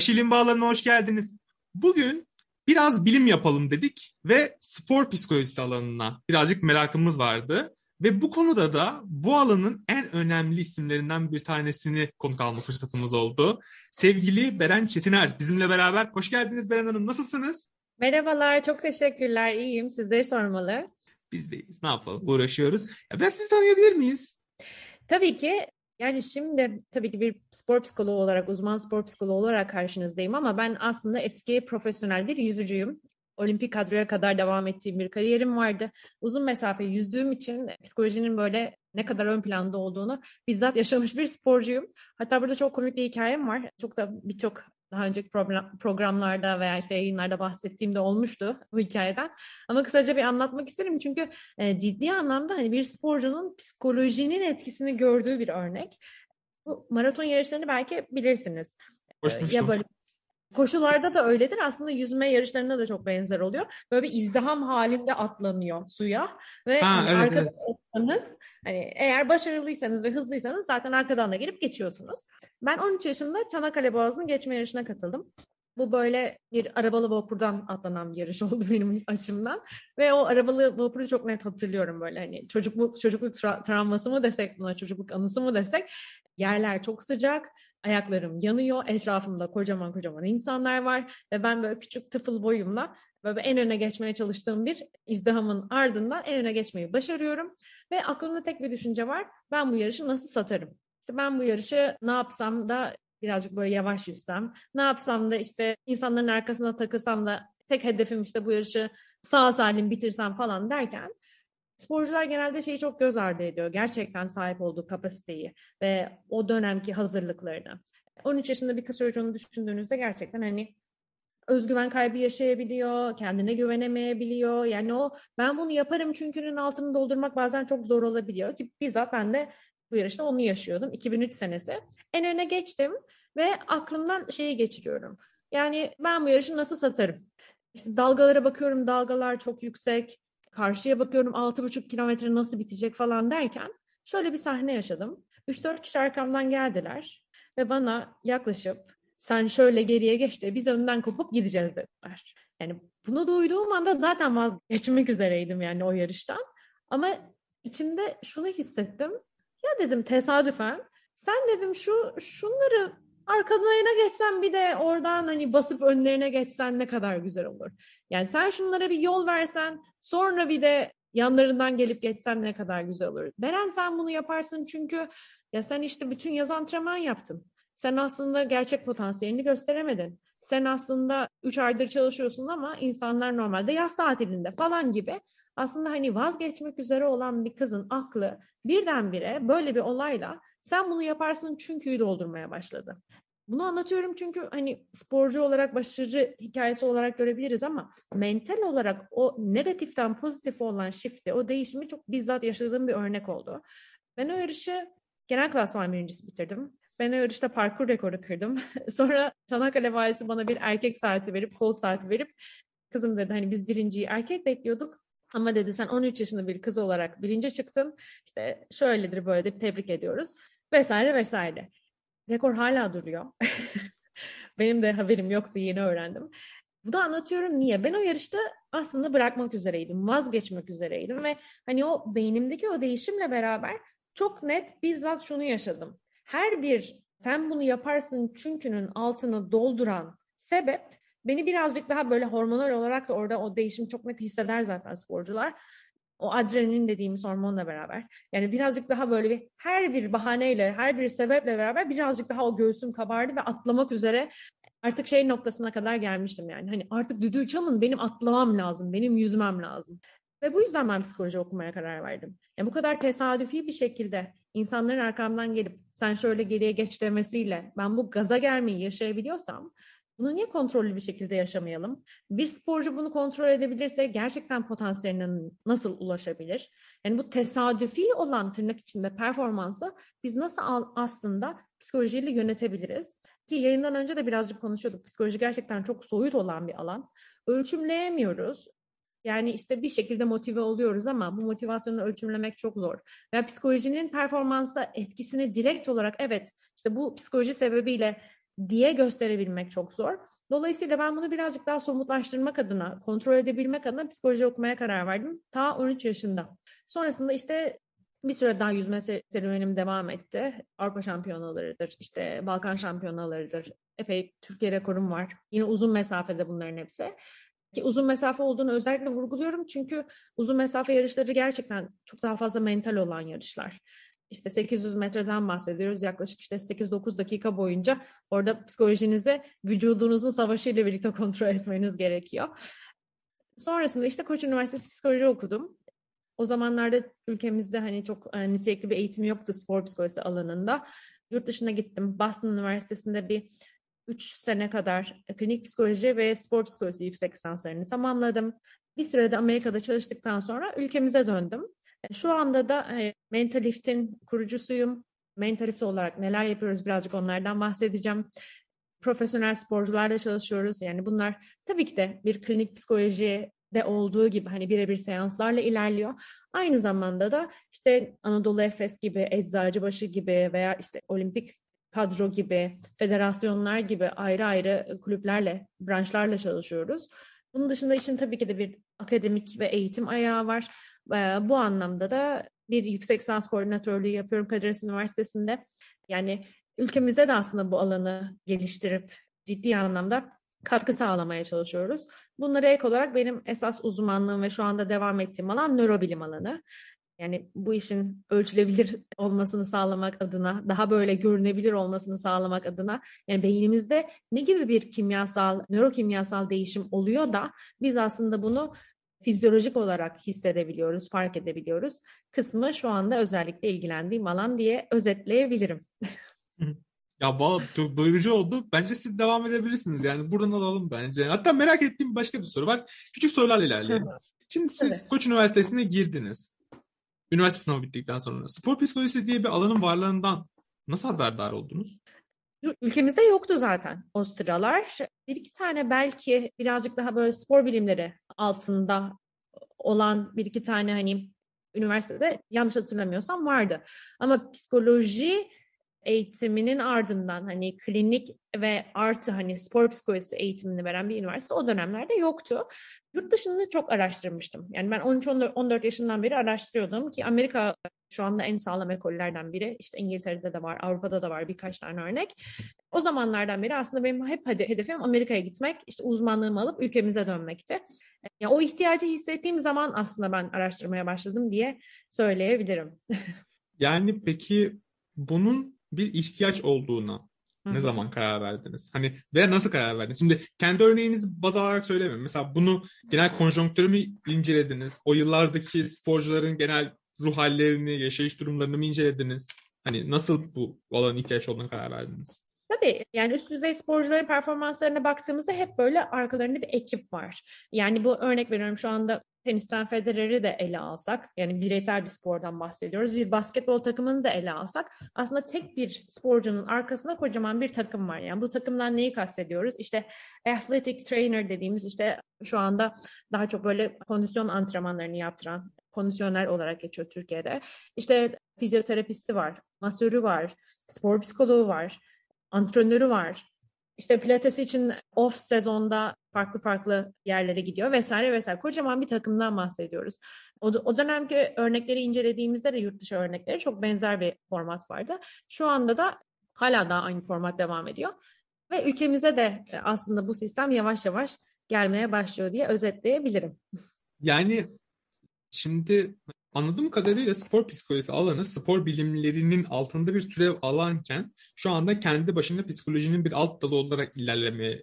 Aşil'in bağlarına hoş geldiniz. Bugün biraz bilim yapalım dedik ve spor psikolojisi alanına birazcık merakımız vardı. Ve bu konuda da bu alanın en önemli isimlerinden bir tanesini konuk alma fırsatımız oldu. Sevgili Beren Çetiner bizimle beraber. Hoş geldiniz Beren Hanım, nasılsınız? Merhabalar, çok teşekkürler. İyiyim. Sizleri sormalı. Biz deyiz. Ne yapalım? Uğraşıyoruz. Ya biraz sizi tanıyabilir miyiz? Tabii ki. Yani şimdi tabii ki bir spor psikoloğu olarak, uzman spor psikoloğu olarak karşınızdayım ama ben aslında eski profesyonel bir yüzücüyüm. Olimpik kadroya kadar devam ettiğim bir kariyerim vardı. Uzun mesafe yüzdüğüm için psikolojinin böyle ne kadar ön planda olduğunu bizzat yaşamış bir sporcuyum. Hatta burada çok komik bir hikayem var. Çok da birçok daha önceki programlarda veya işte yayınlarda bahsettiğimde olmuştu bu hikayeden. Ama kısaca bir anlatmak isterim çünkü e, ciddi anlamda hani bir sporcunun psikolojinin etkisini gördüğü bir örnek. Bu maraton yarışlarını belki bilirsiniz. Koşmuştum. Ya böyle Koşularda da öyledir. Aslında yüzme yarışlarında da çok benzer oluyor. Böyle bir izdiham halinde atlanıyor suya ve ha, evet, arkada evet. olsanız hani eğer başarılıysanız ve hızlıysanız zaten arkadan da gelip geçiyorsunuz. Ben 13 yaşında Çanakkale Boğazı'nın geçme yarışına katıldım. Bu böyle bir arabalı vapurdan atlanan bir yarış oldu benim açımdan. Ve o arabalı vapuru çok net hatırlıyorum böyle hani çocukluk, çocukluk tra- travması mı desek buna, çocukluk anısı mı desek. Yerler çok sıcak, ayaklarım yanıyor, etrafımda kocaman kocaman insanlar var ve ben böyle küçük tıfıl boyumla böyle en öne geçmeye çalıştığım bir izdihamın ardından en öne geçmeyi başarıyorum. Ve aklımda tek bir düşünce var, ben bu yarışı nasıl satarım? İşte ben bu yarışı ne yapsam da birazcık böyle yavaş yüzsem, ne yapsam da işte insanların arkasına takılsam da tek hedefim işte bu yarışı sağ salim bitirsem falan derken sporcular genelde şeyi çok göz ardı ediyor. Gerçekten sahip olduğu kapasiteyi ve o dönemki hazırlıklarını. 13 yaşında bir kız çocuğunu düşündüğünüzde gerçekten hani özgüven kaybı yaşayabiliyor, kendine güvenemeyebiliyor. Yani o ben bunu yaparım çünkü'nün altını doldurmak bazen çok zor olabiliyor ki bizzat ben de bu yarışta onu yaşıyordum 2003 senesi. En öne geçtim ve aklımdan şeyi geçiriyorum. Yani ben bu yarışı nasıl satarım? İşte dalgalara bakıyorum dalgalar çok yüksek. Karşıya bakıyorum 6,5 kilometre nasıl bitecek falan derken şöyle bir sahne yaşadım. 3-4 kişi arkamdan geldiler ve bana yaklaşıp sen şöyle geriye geç de biz önden kopup gideceğiz dediler. Yani bunu duyduğum anda zaten vazgeçmek üzereydim yani o yarıştan. Ama içimde şunu hissettim. Ya dedim tesadüfen sen dedim şu şunları arkalarına geçsen bir de oradan hani basıp önlerine geçsen ne kadar güzel olur. Yani sen şunlara bir yol versen sonra bir de yanlarından gelip geçsen ne kadar güzel olur. Beren sen bunu yaparsın çünkü ya sen işte bütün yaz antrenman yaptın. Sen aslında gerçek potansiyelini gösteremedin. Sen aslında 3 aydır çalışıyorsun ama insanlar normalde yaz tatilinde falan gibi. Aslında hani vazgeçmek üzere olan bir kızın aklı birdenbire böyle bir olayla sen bunu yaparsın çünkü'yü doldurmaya başladı. Bunu anlatıyorum çünkü hani sporcu olarak başarı hikayesi olarak görebiliriz ama mental olarak o negatiften pozitif olan shift'i, o değişimi çok bizzat yaşadığım bir örnek oldu. Ben o yarışı genel klasman birincisi bitirdim. Ben o yarışta parkur rekoru kırdım. Sonra Çanakkale Valisi bana bir erkek saati verip, kol saati verip kızım dedi hani biz birinciyi erkek bekliyorduk. Ama dedi sen 13 yaşında bir kız olarak birinci çıktın. İşte şöyledir böyledir tebrik ediyoruz. Vesaire vesaire. Rekor hala duruyor. Benim de haberim yoktu yeni öğrendim. Bu da anlatıyorum niye? Ben o yarışta aslında bırakmak üzereydim, vazgeçmek üzereydim ve hani o beynimdeki o değişimle beraber çok net bizzat şunu yaşadım. Her bir sen bunu yaparsın çünkünün altını dolduran sebep beni birazcık daha böyle hormonal olarak da orada o değişim çok net hisseder zaten sporcular. O adrenalin dediğimiz hormonla beraber. Yani birazcık daha böyle bir her bir bahaneyle, her bir sebeple beraber birazcık daha o göğsüm kabardı ve atlamak üzere artık şey noktasına kadar gelmiştim yani. Hani artık düdüğü çalın benim atlamam lazım, benim yüzmem lazım. Ve bu yüzden ben psikoloji okumaya karar verdim. Yani bu kadar tesadüfi bir şekilde insanların arkamdan gelip sen şöyle geriye geç demesiyle ben bu gaza gelmeyi yaşayabiliyorsam bunu niye kontrollü bir şekilde yaşamayalım? Bir sporcu bunu kontrol edebilirse gerçekten potansiyeline nasıl ulaşabilir? Yani bu tesadüfi olan tırnak içinde performansı biz nasıl aslında psikolojiyle yönetebiliriz? Ki yayından önce de birazcık konuşuyorduk. Psikoloji gerçekten çok soyut olan bir alan. Ölçümleyemiyoruz. Yani işte bir şekilde motive oluyoruz ama bu motivasyonu ölçümlemek çok zor. Ve psikolojinin performansa etkisini direkt olarak evet işte bu psikoloji sebebiyle diye gösterebilmek çok zor. Dolayısıyla ben bunu birazcık daha somutlaştırmak adına, kontrol edebilmek adına psikoloji okumaya karar verdim. Ta 13 yaşında. Sonrasında işte bir süre daha yüzme serüvenim devam etti. Avrupa şampiyonalarıdır, işte Balkan şampiyonalarıdır. Epey Türkiye rekorum var. Yine uzun mesafede bunların hepsi. Ki uzun mesafe olduğunu özellikle vurguluyorum çünkü uzun mesafe yarışları gerçekten çok daha fazla mental olan yarışlar. İşte 800 metreden bahsediyoruz. Yaklaşık işte 8-9 dakika boyunca orada psikolojinizi vücudunuzun savaşıyla birlikte kontrol etmeniz gerekiyor. Sonrasında işte Koç Üniversitesi Psikoloji okudum. O zamanlarda ülkemizde hani çok e, nitelikli bir eğitim yoktu spor psikolojisi alanında. Yurt dışına gittim. Boston Üniversitesi'nde bir 3 sene kadar klinik psikoloji ve spor psikolojisi yüksek lisanslarını tamamladım. Bir sürede Amerika'da çalıştıktan sonra ülkemize döndüm. E, şu anda da e, Mental Lift'in kurucusuyum. Mental Lift olarak neler yapıyoruz birazcık onlardan bahsedeceğim. Profesyonel sporcularla çalışıyoruz. Yani bunlar tabii ki de bir klinik psikoloji de olduğu gibi hani birebir seanslarla ilerliyor. Aynı zamanda da işte Anadolu Efes gibi, Eczacıbaşı gibi veya işte olimpik kadro gibi, federasyonlar gibi ayrı ayrı kulüplerle, branşlarla çalışıyoruz. Bunun dışında işin tabii ki de bir akademik ve eğitim ayağı var. Bu anlamda da bir yüksek lisans koordinatörlüğü yapıyorum Kadir Üniversitesi'nde. Yani ülkemizde de aslında bu alanı geliştirip ciddi anlamda katkı sağlamaya çalışıyoruz. Bunlara ek olarak benim esas uzmanlığım ve şu anda devam ettiğim alan nörobilim alanı. Yani bu işin ölçülebilir olmasını sağlamak adına, daha böyle görünebilir olmasını sağlamak adına yani beynimizde ne gibi bir kimyasal, nörokimyasal değişim oluyor da biz aslında bunu fizyolojik olarak hissedebiliyoruz, fark edebiliyoruz. Kısmı şu anda özellikle ilgilendiğim alan diye özetleyebilirim. Ya valla çok doyurucu oldu. Bence siz devam edebilirsiniz. Yani buradan alalım bence. Hatta merak ettiğim başka bir soru var. Küçük sorularla ilerleyelim. Şimdi siz evet. Koç Üniversitesi'ne girdiniz. Üniversite sınavı bittikten sonra. Spor psikolojisi diye bir alanın varlığından nasıl haberdar oldunuz? Ülkemizde yoktu zaten o sıralar. Bir iki tane belki birazcık daha böyle spor bilimleri altında olan bir iki tane hani üniversitede yanlış hatırlamıyorsam vardı. Ama psikoloji eğitiminin ardından hani klinik ve artı hani spor psikolojisi eğitimini veren bir üniversite o dönemlerde yoktu. Yurt dışında çok araştırmıştım. Yani ben 13-14 yaşından beri araştırıyordum ki Amerika şu anda en sağlam ekollerden biri. İşte İngiltere'de de var, Avrupa'da da var birkaç tane örnek. O zamanlardan beri aslında benim hep hedefim Amerika'ya gitmek, işte uzmanlığımı alıp ülkemize dönmekti. Yani o ihtiyacı hissettiğim zaman aslında ben araştırmaya başladım diye söyleyebilirim. yani peki bunun bir ihtiyaç olduğuna Hı-hı. ne zaman karar verdiniz? Hani ve nasıl karar verdiniz? Şimdi kendi örneğinizi baz alarak söylemiyorum. Mesela bunu genel konjonktürü mü incelediniz? O yıllardaki sporcuların genel ruh hallerini, yaşayış durumlarını mı incelediniz? Hani nasıl bu alanın ihtiyaç olduğuna karar verdiniz? Tabii yani üst düzey sporcuların performanslarına baktığımızda hep böyle arkalarında bir ekip var. Yani bu örnek veriyorum şu anda tenisten Federer'i de ele alsak, yani bireysel bir spordan bahsediyoruz. Bir basketbol takımını da ele alsak, aslında tek bir sporcunun arkasında kocaman bir takım var. Yani bu takımdan neyi kastediyoruz? İşte athletic trainer dediğimiz işte şu anda daha çok böyle kondisyon antrenmanlarını yaptıran kondisyoner olarak geçiyor Türkiye'de. İşte fizyoterapisti var, masörü var, spor psikoloğu var, antrenörü var, işte pilates için off sezonda farklı farklı yerlere gidiyor vesaire vesaire. Kocaman bir takımdan bahsediyoruz. O, o dönemki örnekleri incelediğimizde de yurt dışı örnekleri çok benzer bir format vardı. Şu anda da hala daha aynı format devam ediyor. Ve ülkemize de e, aslında bu sistem yavaş yavaş gelmeye başlıyor diye özetleyebilirim. Yani şimdi anladığım kadarıyla spor psikolojisi alanı spor bilimlerinin altında bir türev alanken şu anda kendi başına psikolojinin bir alt dalı olarak ilerlemeye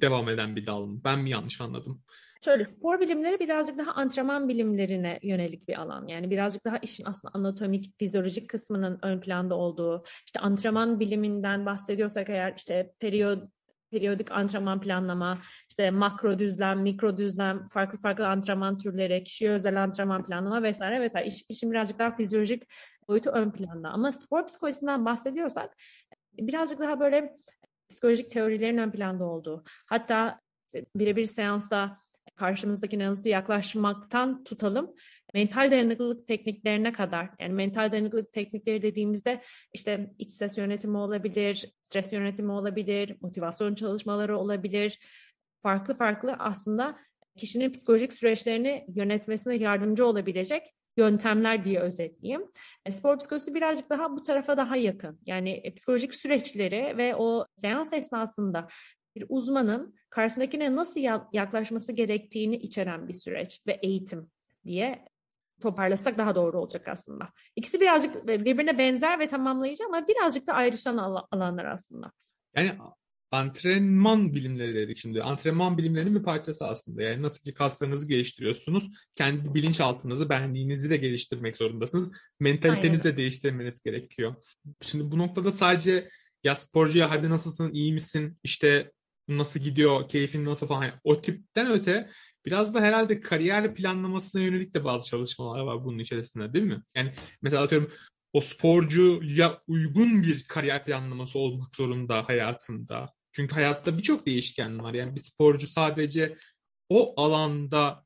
devam eden bir dal mı? Ben mi yanlış anladım? Şöyle spor bilimleri birazcık daha antrenman bilimlerine yönelik bir alan. Yani birazcık daha işin aslında anatomik, fizyolojik kısmının ön planda olduğu, işte antrenman biliminden bahsediyorsak eğer işte periyod periyodik antrenman planlama, işte makro düzlem, mikro düzlem, farklı farklı antrenman türleri, kişiye özel antrenman planlama vesaire vesaire. İş, işin birazcık daha fizyolojik boyutu ön planda. Ama spor psikolojisinden bahsediyorsak birazcık daha böyle psikolojik teorilerin ön planda olduğu. Hatta birebir seansta karşımızdaki nasıl yaklaşmaktan tutalım mental dayanıklılık tekniklerine kadar yani mental dayanıklılık teknikleri dediğimizde işte iç ses yönetimi olabilir, stres yönetimi olabilir, motivasyon çalışmaları olabilir. Farklı farklı aslında kişinin psikolojik süreçlerini yönetmesine yardımcı olabilecek yöntemler diye özetleyeyim. E, spor psikolojisi birazcık daha bu tarafa daha yakın. Yani e, psikolojik süreçleri ve o seans esnasında bir uzmanın karşısındakine nasıl yaklaşması gerektiğini içeren bir süreç ve eğitim diye toparlasak daha doğru olacak aslında. İkisi birazcık birbirine benzer ve tamamlayıcı ama birazcık da ayrışan alanlar aslında. Yani antrenman bilimleri dedik şimdi. Antrenman bilimlerinin bir parçası aslında. Yani nasıl ki kaslarınızı geliştiriyorsunuz, kendi bilinçaltınızı, benliğinizi de geliştirmek zorundasınız. Mentalitenizi de değiştirmeniz gerekiyor. Şimdi bu noktada sadece ya sporcuya hadi nasılsın, iyi misin, işte nasıl gidiyor, keyfin nasıl falan. O tipten öte biraz da herhalde kariyer planlamasına yönelik de bazı çalışmalar var bunun içerisinde değil mi? Yani mesela atıyorum o sporcuya uygun bir kariyer planlaması olmak zorunda hayatında. Çünkü hayatta birçok değişken var. Yani bir sporcu sadece o alanda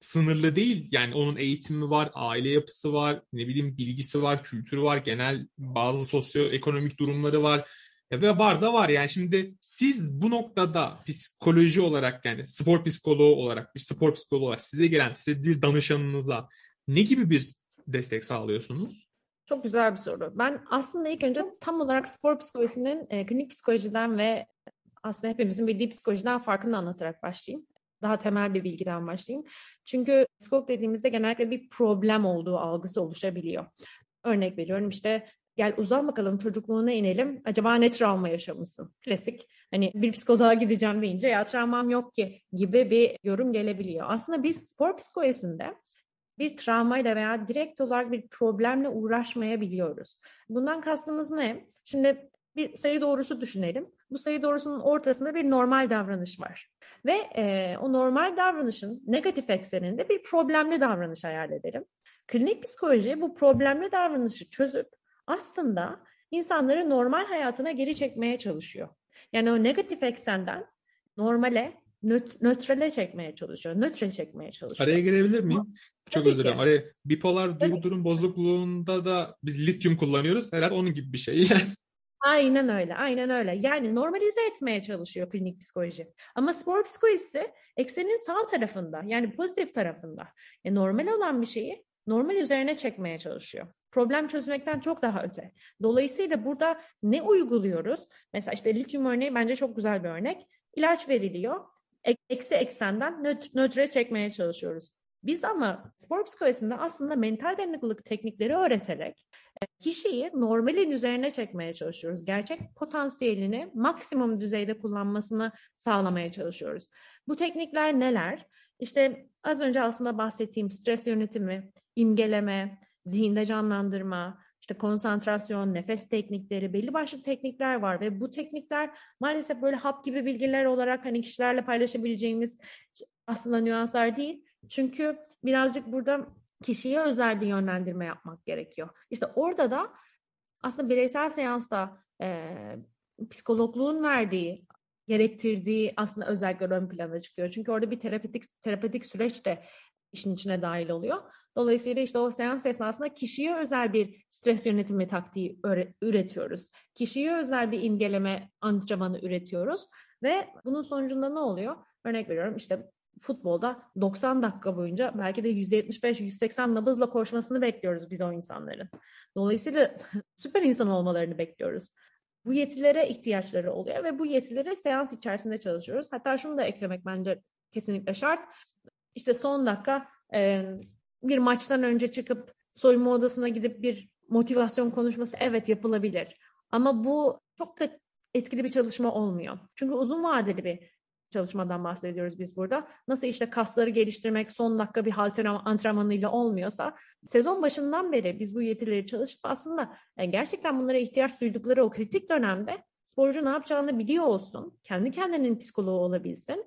sınırlı değil. Yani onun eğitimi var, aile yapısı var, ne bileyim bilgisi var, kültürü var, genel bazı sosyoekonomik durumları var. Ve var da var yani şimdi siz bu noktada psikoloji olarak yani spor psikoloğu olarak bir spor psikoloğu olarak size gelen size bir danışanınıza ne gibi bir destek sağlıyorsunuz? Çok güzel bir soru. Ben aslında ilk önce tam olarak spor psikolojisinin e, klinik psikolojiden ve aslında hepimizin bildiği psikolojiden farkını anlatarak başlayayım. Daha temel bir bilgiden başlayayım. Çünkü psikolog dediğimizde genellikle bir problem olduğu algısı oluşabiliyor. Örnek veriyorum işte gel uzan bakalım çocukluğuna inelim. Acaba ne travma yaşamışsın? Klasik. Hani bir psikoloğa gideceğim deyince ya travmam yok ki gibi bir yorum gelebiliyor. Aslında biz spor psikolojisinde bir travmayla veya direkt olarak bir problemle uğraşmayabiliyoruz. Bundan kastımız ne? Şimdi bir sayı doğrusu düşünelim. Bu sayı doğrusunun ortasında bir normal davranış var. Ve e, o normal davranışın negatif ekseninde bir problemli davranış hayal edelim. Klinik psikoloji bu problemli davranışı çözüp aslında insanları normal hayatına geri çekmeye çalışıyor. Yani o negatif eksenden normale, nöt nötrale çekmeye çalışıyor. Nötre çekmeye çalışıyor. Araya girebilir miyim? Çok özür dilerim. Araya bipolar Tabii. durum bozukluğunda da biz lityum kullanıyoruz. Herhalde onun gibi bir şey. Aynen öyle, aynen öyle. Yani normalize etmeye çalışıyor klinik psikoloji. Ama spor psikolojisi eksenin sağ tarafında, yani pozitif tarafında. E, normal olan bir şeyi normal üzerine çekmeye çalışıyor. Problem çözmekten çok daha öte. Dolayısıyla burada ne uyguluyoruz? Mesela işte lityum örneği bence çok güzel bir örnek. İlaç veriliyor. Eksi eksenden nöt nötre çekmeye çalışıyoruz. Biz ama spor psikolojisinde aslında mental dayanıklılık teknikleri öğreterek e, kişiyi normalin üzerine çekmeye çalışıyoruz. Gerçek potansiyelini maksimum düzeyde kullanmasını sağlamaya çalışıyoruz. Bu teknikler neler? İşte az önce aslında bahsettiğim stres yönetimi, imgeleme, zihinde canlandırma, işte konsantrasyon, nefes teknikleri, belli başlı teknikler var ve bu teknikler maalesef böyle hap gibi bilgiler olarak hani kişilerle paylaşabileceğimiz aslında nüanslar değil. Çünkü birazcık burada kişiye özel bir yönlendirme yapmak gerekiyor. İşte orada da aslında bireysel seansta e, psikologluğun verdiği, gerektirdiği aslında özellikler ön plana çıkıyor. Çünkü orada bir terapetik terapetik süreç de işin içine dahil oluyor. Dolayısıyla işte o seans esnasında kişiye özel bir stres yönetimi taktiği üretiyoruz. Kişiye özel bir imgeleme antrenmanı üretiyoruz ve bunun sonucunda ne oluyor? Örnek veriyorum işte futbolda 90 dakika boyunca belki de 175-180 nabızla koşmasını bekliyoruz biz o insanların. Dolayısıyla süper insan olmalarını bekliyoruz. Bu yetilere ihtiyaçları oluyor ve bu yetilere seans içerisinde çalışıyoruz. Hatta şunu da eklemek bence kesinlikle şart. İşte son dakika bir maçtan önce çıkıp soyunma odasına gidip bir motivasyon konuşması evet yapılabilir. Ama bu çok da etkili bir çalışma olmuyor. Çünkü uzun vadeli bir çalışmadan bahsediyoruz biz burada. Nasıl işte kasları geliştirmek son dakika bir halter antrenmanıyla olmuyorsa sezon başından beri biz bu yetileri çalışıp aslında yani gerçekten bunlara ihtiyaç duydukları o kritik dönemde sporcu ne yapacağını biliyor olsun. Kendi kendinin psikoloğu olabilsin.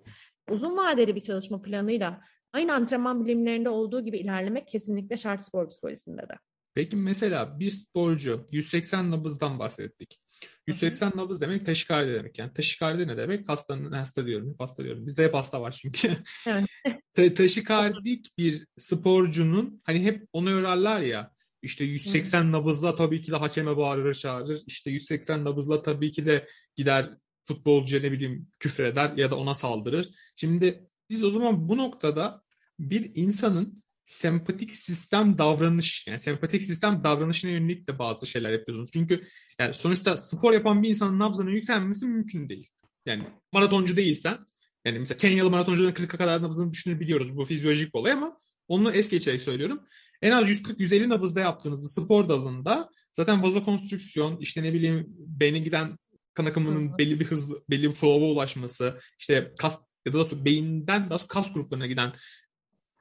Uzun vadeli bir çalışma planıyla aynı antrenman bilimlerinde olduğu gibi ilerlemek kesinlikle şart spor psikolojisinde de. Peki mesela bir sporcu 180 nabızdan bahsettik. 180 Hı-hı. nabız demek taşikardi demek. Yani taşikardi ne demek? Hastanın hasta diyorum. Hasta diyorum. Bizde hep hasta var çünkü. Evet. ta- taşikardik bir sporcunun hani hep onu örerler ya işte 180 hmm. nabızla tabii ki de hakeme bağırır çağırır. İşte 180 nabızla tabii ki de gider futbolcuya ne bileyim küfreder ya da ona saldırır. Şimdi biz o zaman bu noktada bir insanın sempatik sistem davranış yani sempatik sistem davranışına yönelik de bazı şeyler yapıyorsunuz. Çünkü yani sonuçta spor yapan bir insanın nabzının yükselmesi mümkün değil. Yani maratoncu değilsen yani mesela Kenyalı maratoncuların 40'a kadar nabzını düşünebiliyoruz. Bu fizyolojik bir olay ama onu es geçerek söylüyorum. En az 140-150 nabızda yaptığınız bir spor dalında zaten vazokonstrüksiyon, işte ne bileyim beyne giden kan akımının belli bir hız, belli bir flow'a ulaşması, işte kas ya da daha beyinden daha kas gruplarına giden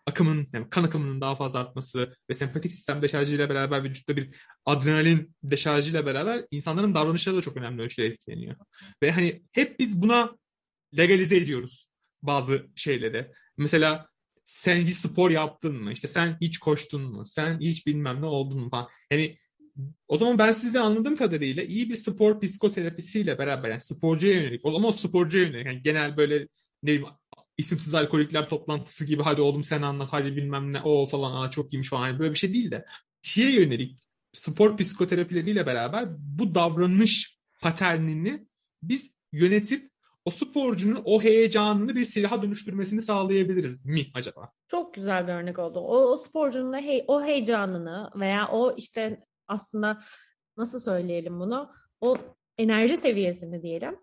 akımın, yani kan akımının daha fazla artması ve sempatik sistem deşarjıyla beraber vücutta bir adrenalin deşarjıyla beraber insanların davranışları da çok önemli ölçüde etkileniyor. Ve hani hep biz buna legalize ediyoruz bazı şeyleri. Mesela sen hiç spor yaptın mı? İşte sen hiç koştun mu? Sen hiç bilmem ne oldun mu falan. Yani o zaman ben sizden anladığım kadarıyla iyi bir spor psikoterapisiyle beraber yani sporcuya yönelik ama o sporcuya yönelik yani genel böyle ne isimsiz alkolikler toplantısı gibi hadi oğlum sen anlat hadi bilmem ne o falan aa çok iyiymiş falan böyle bir şey değil de şeye yönelik spor psikoterapileriyle beraber bu davranış paternini biz yönetip o sporcunun o heyecanını bir silaha dönüştürmesini sağlayabiliriz mi acaba? Çok güzel bir örnek oldu. O, o sporcunun hey, o heyecanını veya o işte aslında nasıl söyleyelim bunu? O enerji seviyesini diyelim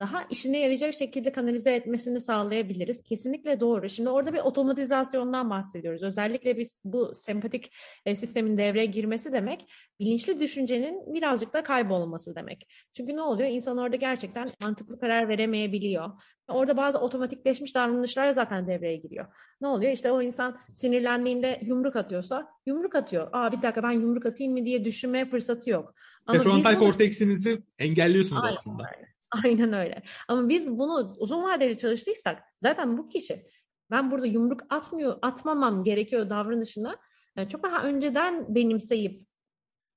daha işine yarayacak şekilde kanalize etmesini sağlayabiliriz. Kesinlikle doğru. Şimdi orada bir otomatizasyondan bahsediyoruz. Özellikle biz bu sempatik e, sistemin devreye girmesi demek bilinçli düşüncenin birazcık da kaybolması demek. Çünkü ne oluyor? İnsan orada gerçekten mantıklı karar veremeyebiliyor. Orada bazı otomatikleşmiş davranışlar zaten devreye giriyor. Ne oluyor? İşte o insan sinirlendiğinde yumruk atıyorsa yumruk atıyor. Aa bir dakika ben yumruk atayım mı diye düşünmeye fırsatı yok. Ama Prefrontal korteksinizi engelliyorsunuz Aynen. aslında. Aynen öyle. Ama biz bunu uzun vadeli çalıştıysak zaten bu kişi ben burada yumruk atmıyor, atmamam gerekiyor davranışını yani çok daha önceden benimseyip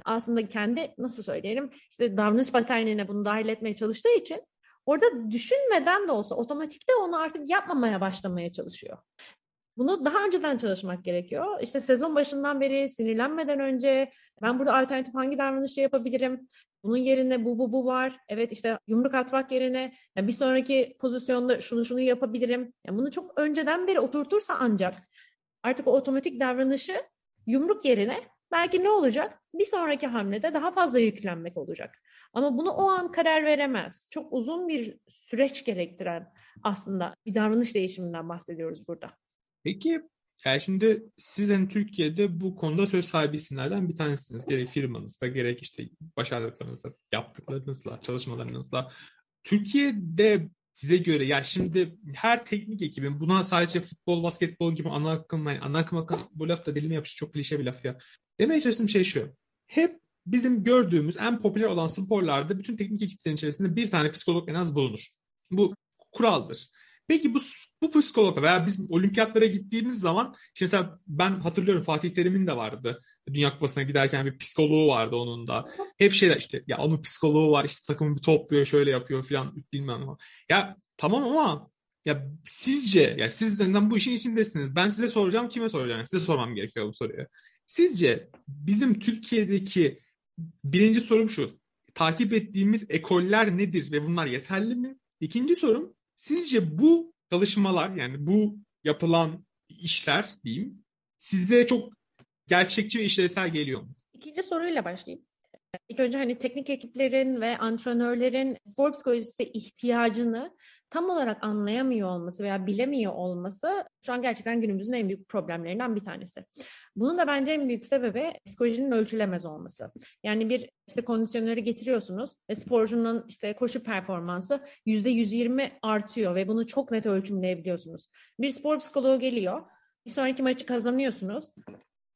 aslında kendi nasıl söyleyelim işte davranış paternine bunu dahil etmeye çalıştığı için orada düşünmeden de olsa otomatikte onu artık yapmamaya başlamaya çalışıyor. Bunu daha önceden çalışmak gerekiyor. İşte sezon başından beri sinirlenmeden önce ben burada alternatif hangi davranışı yapabilirim? Bunun yerine bu bu bu var. Evet işte yumruk atmak yerine yani bir sonraki pozisyonda şunu şunu yapabilirim. Yani bunu çok önceden beri oturtursa ancak artık o otomatik davranışı yumruk yerine belki ne olacak? Bir sonraki hamlede daha fazla yüklenmek olacak. Ama bunu o an karar veremez. Çok uzun bir süreç gerektiren aslında bir davranış değişiminden bahsediyoruz burada. Peki yani şimdi siz hani Türkiye'de bu konuda söz sahibi isimlerden bir tanesiniz. Gerek firmanızda gerek işte başardıklarınızla, yaptıklarınızla, çalışmalarınızla. Türkiye'de size göre ya şimdi her teknik ekibin buna sadece futbol, basketbol gibi ana akım, yani ana akım, akım bu laf da dilime yapış çok klişe bir laf ya. Demeye çalıştığım şey şu. Hep bizim gördüğümüz en popüler olan sporlarda bütün teknik ekiplerin içerisinde bir tane psikolog en az bulunur. Bu kuraldır. Peki bu bu psikolog veya biz olimpiyatlara gittiğimiz zaman işte mesela ben hatırlıyorum Fatih Terim'in de vardı. Dünya Kupası'na giderken bir psikoloğu vardı onun da. Hep şeyler işte ya onun psikoloğu var işte takımı bir topluyor şöyle yapıyor falan bilmem ama. Ya tamam ama ya sizce ya siz zaten bu işin içindesiniz. Ben size soracağım kime soracağım? Size sormam gerekiyor bu soruyu. Sizce bizim Türkiye'deki birinci sorum şu. Takip ettiğimiz ekoller nedir ve bunlar yeterli mi? İkinci sorum Sizce bu çalışmalar yani bu yapılan işler diyeyim size çok gerçekçi ve işlevsel geliyor mu? İkinci soruyla başlayayım. İlk önce hani teknik ekiplerin ve antrenörlerin spor psikolojisi ihtiyacını tam olarak anlayamıyor olması veya bilemiyor olması şu an gerçekten günümüzün en büyük problemlerinden bir tanesi. Bunun da bence en büyük sebebi psikolojinin ölçülemez olması. Yani bir işte kondisyoneri getiriyorsunuz ve sporcunun işte koşu performansı yüzde 120 artıyor ve bunu çok net ölçümleyebiliyorsunuz. Bir spor psikoloğu geliyor, bir sonraki maçı kazanıyorsunuz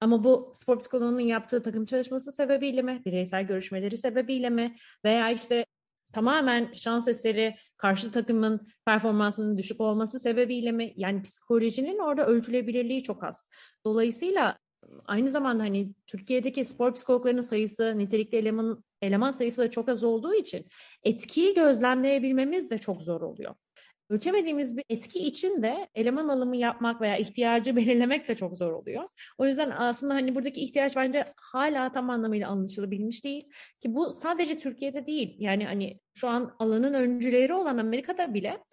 ama bu spor psikoloğunun yaptığı takım çalışması sebebiyle mi, bireysel görüşmeleri sebebiyle mi veya işte tamamen şans eseri karşı takımın performansının düşük olması sebebiyle mi? Yani psikolojinin orada ölçülebilirliği çok az. Dolayısıyla aynı zamanda hani Türkiye'deki spor psikologlarının sayısı, nitelikli eleman, eleman sayısı da çok az olduğu için etkiyi gözlemleyebilmemiz de çok zor oluyor. Ölçemediğimiz bir etki için de eleman alımı yapmak veya ihtiyacı belirlemek de çok zor oluyor. O yüzden aslında hani buradaki ihtiyaç bence hala tam anlamıyla anlaşılabilmiş değil. Ki bu sadece Türkiye'de değil. Yani hani şu an alanın öncüleri olan Amerika'da bile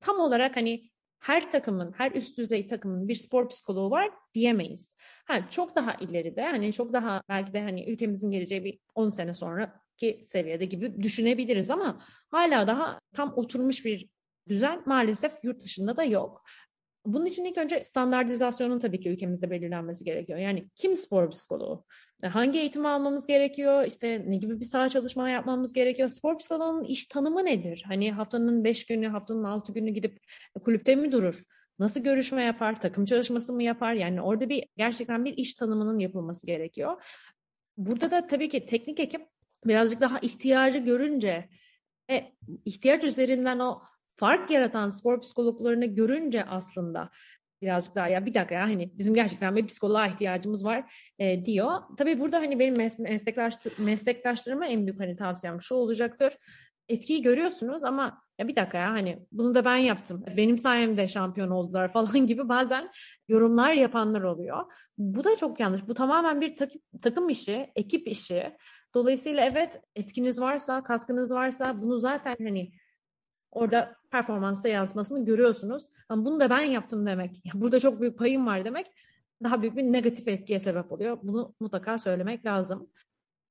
tam olarak hani her takımın, her üst düzey takımın bir spor psikoloğu var diyemeyiz. Ha, çok daha ileride, hani çok daha belki de hani ülkemizin geleceği bir 10 sene sonraki seviyede gibi düşünebiliriz ama hala daha tam oturmuş bir düzen maalesef yurt dışında da yok. Bunun için ilk önce standartizasyonun tabii ki ülkemizde belirlenmesi gerekiyor. Yani kim spor psikoloğu? Hangi eğitim almamız gerekiyor? İşte ne gibi bir saha çalışma yapmamız gerekiyor? Spor psikoloğunun iş tanımı nedir? Hani haftanın beş günü, haftanın altı günü gidip kulüpte mi durur? Nasıl görüşme yapar? Takım çalışması mı yapar? Yani orada bir gerçekten bir iş tanımının yapılması gerekiyor. Burada da tabii ki teknik ekip birazcık daha ihtiyacı görünce ve ihtiyaç üzerinden o fark yaratan spor psikologlarını görünce aslında birazcık daha ya bir dakika ya hani bizim gerçekten bir psikoloğa ihtiyacımız var e, diyor. Tabii burada hani benim meslektaş, meslektaşlarıma en büyük hani tavsiyem şu olacaktır. Etkiyi görüyorsunuz ama ya bir dakika ya hani bunu da ben yaptım. Benim sayemde şampiyon oldular falan gibi bazen yorumlar yapanlar oluyor. Bu da çok yanlış. Bu tamamen bir takım, takım işi, ekip işi. Dolayısıyla evet etkiniz varsa, katkınız varsa bunu zaten hani orada performansta yansımasını görüyorsunuz. Ama bunu da ben yaptım demek. Burada çok büyük payım var demek daha büyük bir negatif etkiye sebep oluyor. Bunu mutlaka söylemek lazım.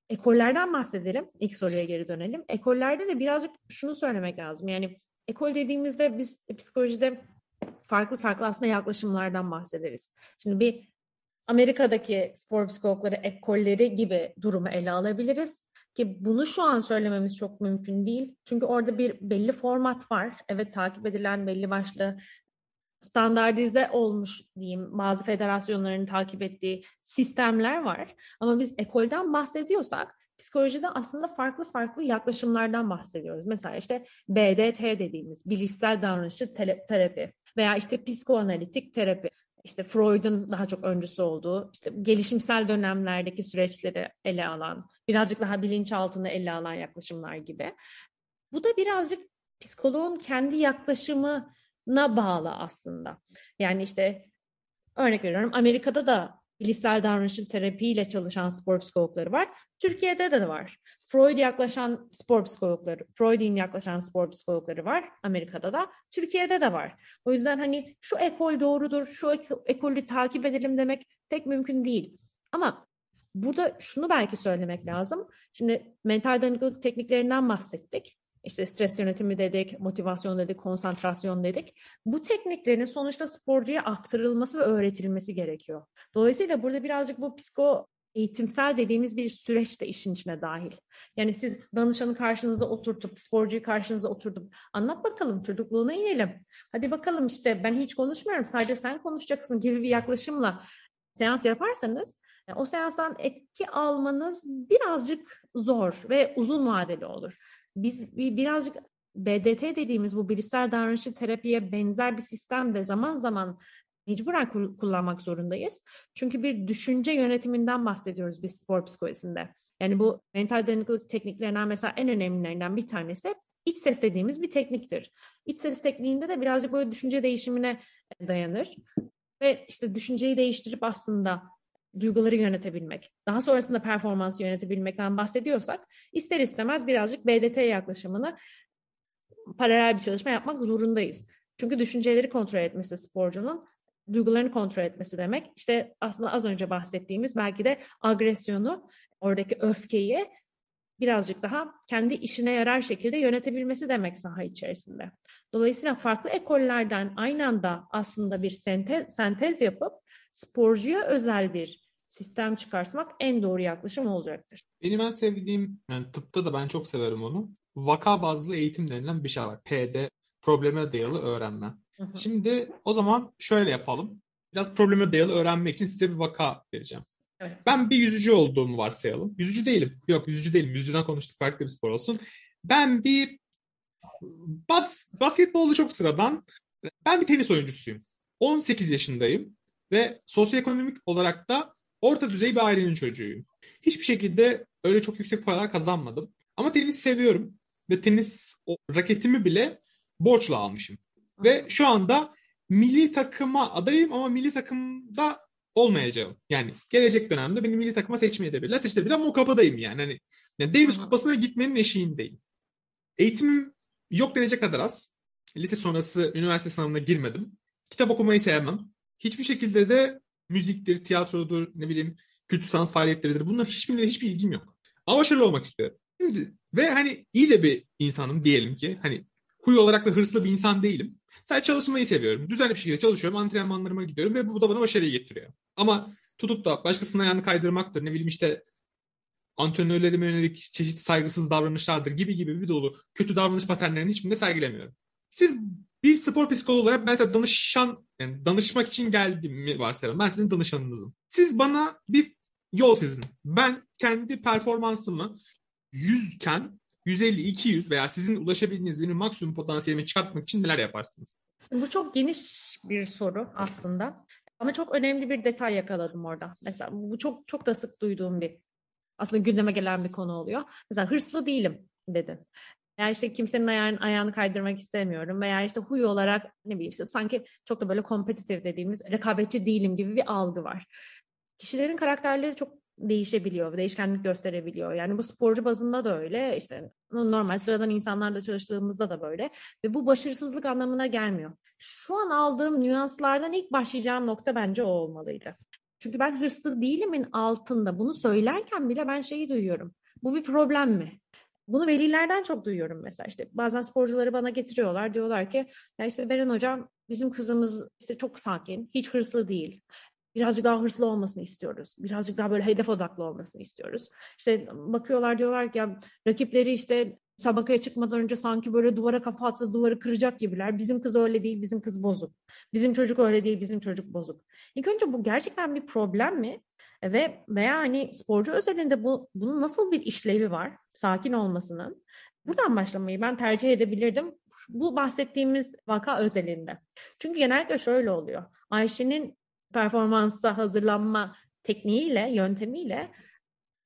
Ekollerden bahsedelim. İlk soruya geri dönelim. Ekollerde de birazcık şunu söylemek lazım. Yani ekol dediğimizde biz psikolojide farklı farklı aslında yaklaşımlardan bahsederiz. Şimdi bir Amerika'daki spor psikologları ekolleri gibi durumu ele alabiliriz. Ki bunu şu an söylememiz çok mümkün değil. Çünkü orada bir belli format var. Evet takip edilen belli başlı standartize olmuş diyeyim bazı federasyonların takip ettiği sistemler var. Ama biz ekolden bahsediyorsak psikolojide aslında farklı farklı yaklaşımlardan bahsediyoruz. Mesela işte BDT dediğimiz bilişsel davranışçı terapi veya işte psikoanalitik terapi işte Freud'un daha çok öncüsü olduğu, işte gelişimsel dönemlerdeki süreçleri ele alan, birazcık daha bilinçaltını ele alan yaklaşımlar gibi. Bu da birazcık psikoloğun kendi yaklaşımına bağlı aslında. Yani işte örnek veriyorum Amerika'da da bilişsel davranışçı terapiyle çalışan spor psikologları var. Türkiye'de de var. Freud yaklaşan spor psikologları, Freud'in yaklaşan spor psikologları var Amerika'da da. Türkiye'de de var. O yüzden hani şu ekol doğrudur, şu ekolü takip edelim demek pek mümkün değil. Ama burada şunu belki söylemek lazım. Şimdi mental dayanıklılık tekniklerinden bahsettik. İşte stres yönetimi dedik, motivasyon dedik, konsantrasyon dedik. Bu tekniklerin sonuçta sporcuya aktarılması ve öğretilmesi gerekiyor. Dolayısıyla burada birazcık bu psiko eğitimsel dediğimiz bir süreç de işin içine dahil. Yani siz danışanı karşınıza oturtup, sporcuyu karşınıza oturtup anlat bakalım çocukluğuna inelim. Hadi bakalım işte ben hiç konuşmuyorum sadece sen konuşacaksın gibi bir yaklaşımla seans yaparsanız e, o seanstan etki almanız birazcık zor ve uzun vadeli olur biz birazcık BDT dediğimiz bu bilişsel davranışçı terapiye benzer bir sistem de zaman zaman mecburen kullanmak zorundayız. Çünkü bir düşünce yönetiminden bahsediyoruz biz spor psikolojisinde. Yani bu mental dayanıklılık tekniklerinden mesela en önemlilerinden bir tanesi iç ses dediğimiz bir tekniktir. İç ses tekniğinde de birazcık böyle düşünce değişimine dayanır. Ve işte düşünceyi değiştirip aslında duyguları yönetebilmek, daha sonrasında performansı yönetebilmekten bahsediyorsak ister istemez birazcık BDT yaklaşımını paralel bir çalışma yapmak zorundayız. Çünkü düşünceleri kontrol etmesi sporcunun duygularını kontrol etmesi demek. İşte aslında az önce bahsettiğimiz belki de agresyonu, oradaki öfkeyi birazcık daha kendi işine yarar şekilde yönetebilmesi demek saha içerisinde. Dolayısıyla farklı ekollerden aynı anda aslında bir sentez, sentez yapıp sporcuya özel bir sistem çıkartmak en doğru yaklaşım olacaktır. Benim en sevdiğim, yani tıpta da ben çok severim onu. Vaka bazlı eğitim denilen bir şey var. PD, probleme dayalı öğrenme. Hı hı. Şimdi o zaman şöyle yapalım. Biraz probleme dayalı öğrenmek için size bir vaka vereceğim. Evet. Ben bir yüzücü olduğumu varsayalım. Yüzücü değilim. Yok yüzücü değilim. Yüzücüden konuştuk farklı bir spor olsun. Ben bir bas, basketbolda çok sıradan. Ben bir tenis oyuncusuyum. 18 yaşındayım ve sosyoekonomik olarak da orta düzey bir ailenin çocuğuyum. Hiçbir şekilde öyle çok yüksek paralar kazanmadım. Ama tenis seviyorum ve tenis o, raketimi bile borçla almışım. Ve şu anda milli takıma adayım ama milli takımda olmayacağım. Yani gelecek dönemde beni milli takıma seçmeye edebilirler. Seçebilir ama o kapıdayım yani. Hani yani Davis kupasına gitmenin eşiğindeyim. Eğitimim yok denecek kadar az. Lise sonrası üniversite sınavına girmedim. Kitap okumayı sevmem. Hiçbir şekilde de müziktir, tiyatrodur, ne bileyim kültür sanat faaliyetleridir. Bunlar hiçbirine hiçbir ilgim yok. Ama başarılı olmak istiyorum. Şimdi, ve hani iyi de bir insanım diyelim ki. Hani huy olarak da hırslı bir insan değilim. Sadece çalışmayı seviyorum. Düzenli bir şekilde çalışıyorum. Antrenmanlarıma gidiyorum ve bu da bana başarıyı getiriyor. Ama tutup da başkasının ayağını kaydırmaktır. Ne bileyim işte antrenörlerime yönelik çeşitli saygısız davranışlardır gibi gibi bir dolu kötü davranış paternlerini hiçbirinde sergilemiyorum. Siz bir spor psikoloğu olarak ben size danışan, yani danışmak için geldiğimi varsayalım. Ben sizin danışanınızım. Siz bana bir yol çizin. Ben kendi performansımı 100 iken 150, 200 veya sizin ulaşabildiğiniz benim maksimum potansiyelimi çıkartmak için neler yaparsınız? Bu çok geniş bir soru aslında. Ama çok önemli bir detay yakaladım orada. Mesela bu çok çok da sık duyduğum bir aslında gündeme gelen bir konu oluyor. Mesela hırslı değilim dedin. Veya işte kimsenin ayağını, ayağını kaydırmak istemiyorum. Veya işte huy olarak ne bileyim işte sanki çok da böyle kompetitif dediğimiz rekabetçi değilim gibi bir algı var. Kişilerin karakterleri çok değişebiliyor, değişkenlik gösterebiliyor. Yani bu sporcu bazında da öyle, işte normal sıradan insanlarla çalıştığımızda da böyle ve bu başarısızlık anlamına gelmiyor. Şu an aldığım nüanslardan ilk başlayacağım nokta bence o olmalıydı. Çünkü ben hırslı değilimin altında bunu söylerken bile ben şeyi duyuyorum. Bu bir problem mi? Bunu velilerden çok duyuyorum mesela işte bazen sporcuları bana getiriyorlar diyorlar ki ya işte Beren hocam bizim kızımız işte çok sakin hiç hırslı değil birazcık daha hırslı olmasını istiyoruz. Birazcık daha böyle hedef odaklı olmasını istiyoruz. İşte bakıyorlar diyorlar ki rakipleri işte sabakaya çıkmadan önce sanki böyle duvara kafa atsa duvarı kıracak gibiler. Bizim kız öyle değil, bizim kız bozuk. Bizim çocuk öyle değil, bizim çocuk bozuk. İlk önce bu gerçekten bir problem mi? Ve veya hani sporcu özelinde bu bunun nasıl bir işlevi var? Sakin olmasının. Buradan başlamayı ben tercih edebilirdim. Bu bahsettiğimiz vaka özelinde. Çünkü genellikle şöyle oluyor. Ayşe'nin performansa hazırlanma tekniğiyle, yöntemiyle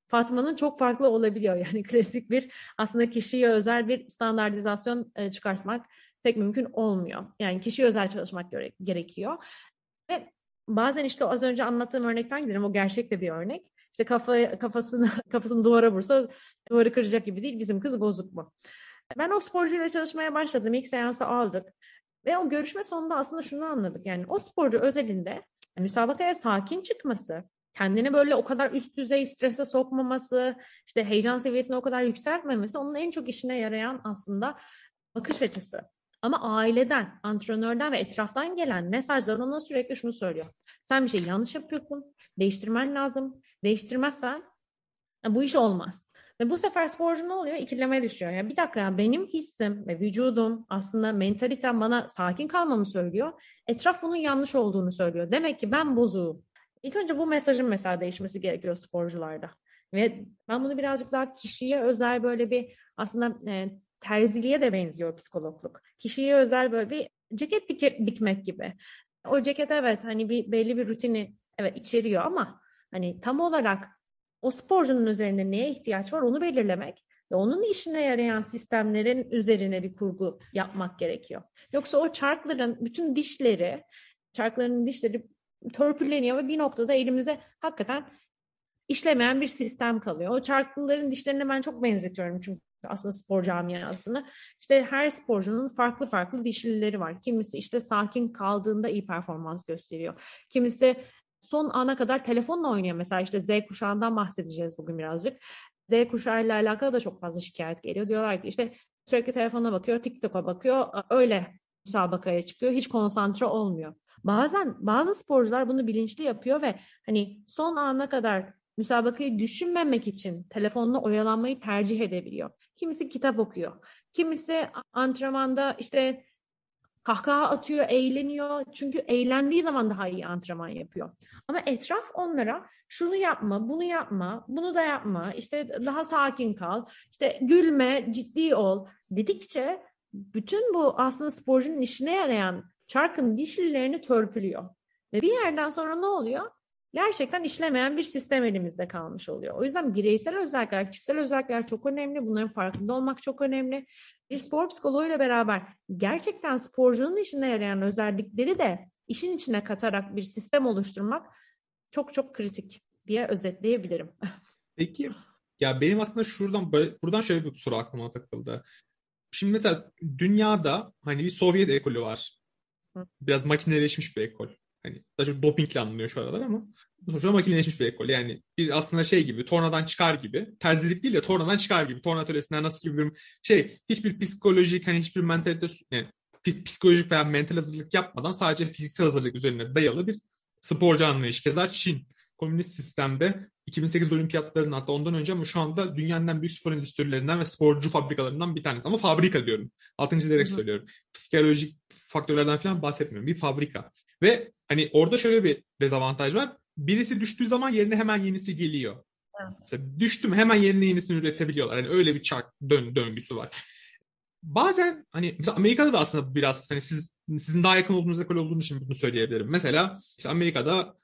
Fatma'nın çok farklı olabiliyor. Yani klasik bir aslında kişiye özel bir standartizasyon e, çıkartmak pek mümkün olmuyor. Yani kişiye özel çalışmak gerekiyor. Bazen işte az önce anlattığım örnekten gidelim. O gerçek de bir örnek. İşte kafa, kafasını kafasını duvara vursa duvarı kıracak gibi değil. Bizim kız bozuk mu? Ben o sporcuyla çalışmaya başladım. İlk seansı aldık. Ve o görüşme sonunda aslında şunu anladık. Yani o sporcu özelinde müsabakaya sakin çıkması, kendini böyle o kadar üst düzey strese sokmaması, işte heyecan seviyesini o kadar yükseltmemesi onun en çok işine yarayan aslında bakış açısı. Ama aileden, antrenörden ve etraftan gelen mesajlar ona sürekli şunu söylüyor. Sen bir şey yanlış yapıyorsun, değiştirmen lazım. Değiştirmezsen bu iş olmaz. Ve bu sefer sporcu ne oluyor? İkileme düşüyor. Yani bir dakika ya benim hissim ve vücudum aslında mentalitem bana sakin kalmamı söylüyor. Etraf bunun yanlış olduğunu söylüyor. Demek ki ben bozuğum. İlk önce bu mesajın mesela değişmesi gerekiyor sporcularda. Ve ben bunu birazcık daha kişiye özel böyle bir aslında e, terziliğe de benziyor psikologluk. Kişiye özel böyle bir ceket dik dikmek gibi. O ceket evet hani bir belli bir rutini evet içeriyor ama hani tam olarak o sporcunun üzerinde neye ihtiyaç var onu belirlemek ve onun işine yarayan sistemlerin üzerine bir kurgu yapmak gerekiyor. Yoksa o çarkların bütün dişleri, çarkların dişleri törpüleniyor ve bir noktada elimize hakikaten işlemeyen bir sistem kalıyor. O çarklıların dişlerine ben çok benzetiyorum çünkü aslında spor camiasını. İşte her sporcunun farklı farklı dişlileri var. Kimisi işte sakin kaldığında iyi performans gösteriyor. Kimisi son ana kadar telefonla oynuyor. Mesela işte Z kuşağından bahsedeceğiz bugün birazcık. Z kuşağıyla alakalı da çok fazla şikayet geliyor. Diyorlar ki işte sürekli telefona bakıyor, TikTok'a bakıyor, öyle müsabakaya çıkıyor, hiç konsantre olmuyor. Bazen bazı sporcular bunu bilinçli yapıyor ve hani son ana kadar müsabakayı düşünmemek için telefonla oyalanmayı tercih edebiliyor. Kimisi kitap okuyor. Kimisi antrenmanda işte kahkaha atıyor, eğleniyor. Çünkü eğlendiği zaman daha iyi antrenman yapıyor. Ama etraf onlara şunu yapma, bunu yapma, bunu da yapma, işte daha sakin kal, işte gülme, ciddi ol dedikçe bütün bu aslında sporcunun işine yarayan çarkın dişlilerini törpülüyor. Ve bir yerden sonra ne oluyor? Gerçekten işlemeyen bir sistem elimizde kalmış oluyor. O yüzden bireysel özellikler, kişisel özellikler çok önemli. Bunların farkında olmak çok önemli. Bir spor psikoloğuyla beraber gerçekten sporcunun işine yarayan özellikleri de işin içine katarak bir sistem oluşturmak çok çok kritik diye özetleyebilirim. Peki ya benim aslında şuradan buradan şöyle bir soru aklıma takıldı. Şimdi mesela dünyada hani bir Sovyet ekolü var. Biraz makineleşmiş bir ekol. Hani daha çok dopingle anılıyor şu aralar ama sonuçta makineleşmiş bir ekol. Yani bir aslında şey gibi tornadan çıkar gibi. Terzilik değil de tornadan çıkar gibi. Torna atölyesinden nasıl gibi bir şey hiçbir psikolojik hani hiçbir mentalite yani psikolojik veya mental hazırlık yapmadan sadece fiziksel hazırlık üzerine dayalı bir sporcu anlayış. Keza Çin komünist sistemde 2008 olimpiyatlarının hatta ondan önce ama şu anda dünyanın en büyük spor endüstrilerinden ve sporcu fabrikalarından bir tanesi. Ama fabrika diyorum. Altıncı derek söylüyorum. Psikolojik faktörlerden falan bahsetmiyorum. Bir fabrika. Ve hani orada şöyle bir dezavantaj var. Birisi düştüğü zaman yerine hemen yenisi geliyor. Mesela düştüm hemen yerine yenisini üretebiliyorlar. Hani öyle bir çark dön, döngüsü var. Bazen hani mesela Amerika'da da aslında biraz hani siz sizin daha yakın olduğunuz ekol olduğunuz için bunu söyleyebilirim. Mesela işte Amerika'da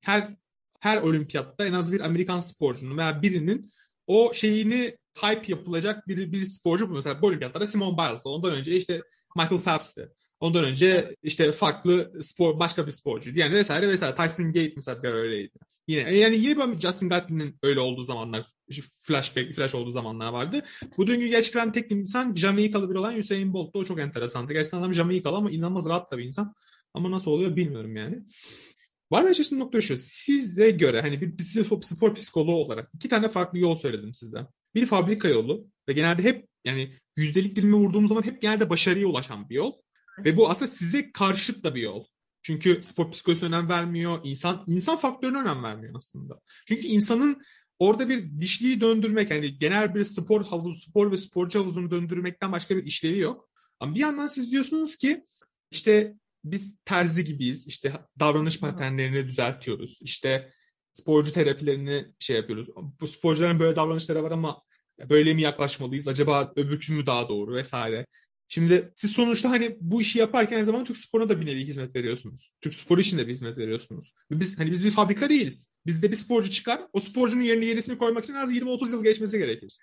her her olimpiyatta en az bir Amerikan sporcunun veya birinin o şeyini hype yapılacak bir, bir sporcu bu. Mesela bu olimpiyatlarda Simone Biles. Ondan önce işte Michael Phelps'ti. Ondan önce işte farklı spor başka bir sporcu yani vesaire vesaire. Tyson Gate mesela bir öyleydi. Yine yani yine bir Justin Gatlin'in öyle olduğu zamanlar flashback flash olduğu zamanlar vardı. Bu döngüyü gerçekten tek insan Jamaikalı bir olan Usain Bolt. O çok enteresandı. Gerçekten adam Jamaikalı ama inanılmaz rahat da bir insan. Ama nasıl oluyor bilmiyorum yani. Var mı şaşırdığım nokta şu. Size göre hani bir spor, spor psikoloğu olarak iki tane farklı yol söyledim size. Bir fabrika yolu ve genelde hep yani yüzdelik dilime vurduğum zaman hep genelde başarıya ulaşan bir yol. Ve bu aslında size karşıt da bir yol. Çünkü spor psikolojisine önem vermiyor. insan insan faktörüne önem vermiyor aslında. Çünkü insanın orada bir dişliği döndürmek yani genel bir spor havuzu, spor ve sporcu havuzunu döndürmekten başka bir işlevi yok. Ama bir yandan siz diyorsunuz ki işte biz terzi gibiyiz. İşte davranış paternlerini düzeltiyoruz. İşte sporcu terapilerini şey yapıyoruz. Bu sporcuların böyle davranışları var ama böyle mi yaklaşmalıyız? Acaba öbürkü mü daha doğru vesaire. Şimdi siz sonuçta hani bu işi yaparken aynı zamanda Türk sporuna da bir nevi hizmet veriyorsunuz. Türk sporu için de bir hizmet veriyorsunuz. Biz hani biz bir fabrika değiliz. Bizde bir sporcu çıkar. O sporcunun yerine yenisini koymak için az 20-30 yıl geçmesi gerekir.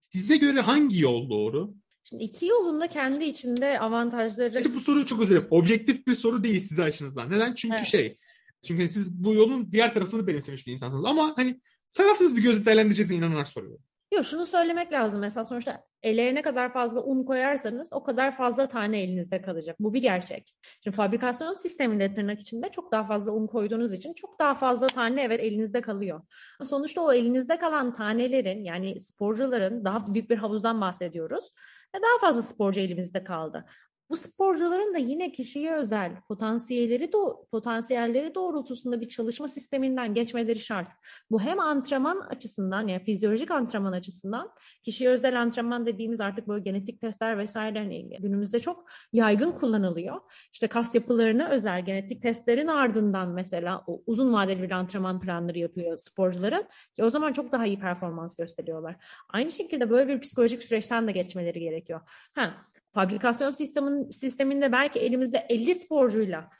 Size göre hangi yol doğru? Şimdi iki yolun da kendi içinde avantajları... İşte bu soru çok dilerim. Objektif bir soru değil size açınızdan. Neden? Çünkü evet. şey, çünkü siz bu yolun diğer tarafını benimsemiş bir insansınız. Ama hani tarafsız bir gözle değerlendireceğinize inanarak soruyorum. Yok şunu söylemek lazım mesela sonuçta ele ne kadar fazla un koyarsanız o kadar fazla tane elinizde kalacak. Bu bir gerçek. Şimdi fabrikasyon sisteminde tırnak içinde çok daha fazla un koyduğunuz için çok daha fazla tane evet elinizde kalıyor. Sonuçta o elinizde kalan tanelerin yani sporcuların daha büyük bir havuzdan bahsediyoruz daha fazla sporcu elimizde kaldı. Bu sporcuların da yine kişiye özel potansiyelleri do potansiyelleri doğrultusunda bir çalışma sisteminden geçmeleri şart. Bu hem antrenman açısından yani fizyolojik antrenman açısından kişiye özel antrenman dediğimiz artık böyle genetik testler vesairelerle ilgili günümüzde çok yaygın kullanılıyor. İşte kas yapılarına özel genetik testlerin ardından mesela o uzun vadeli bir antrenman planları yapıyor sporcuların ki o zaman çok daha iyi performans gösteriyorlar. Aynı şekilde böyle bir psikolojik süreçten de geçmeleri gerekiyor. Ha, fabrikasyon sistemin, sisteminde belki elimizde 50 sporcuyla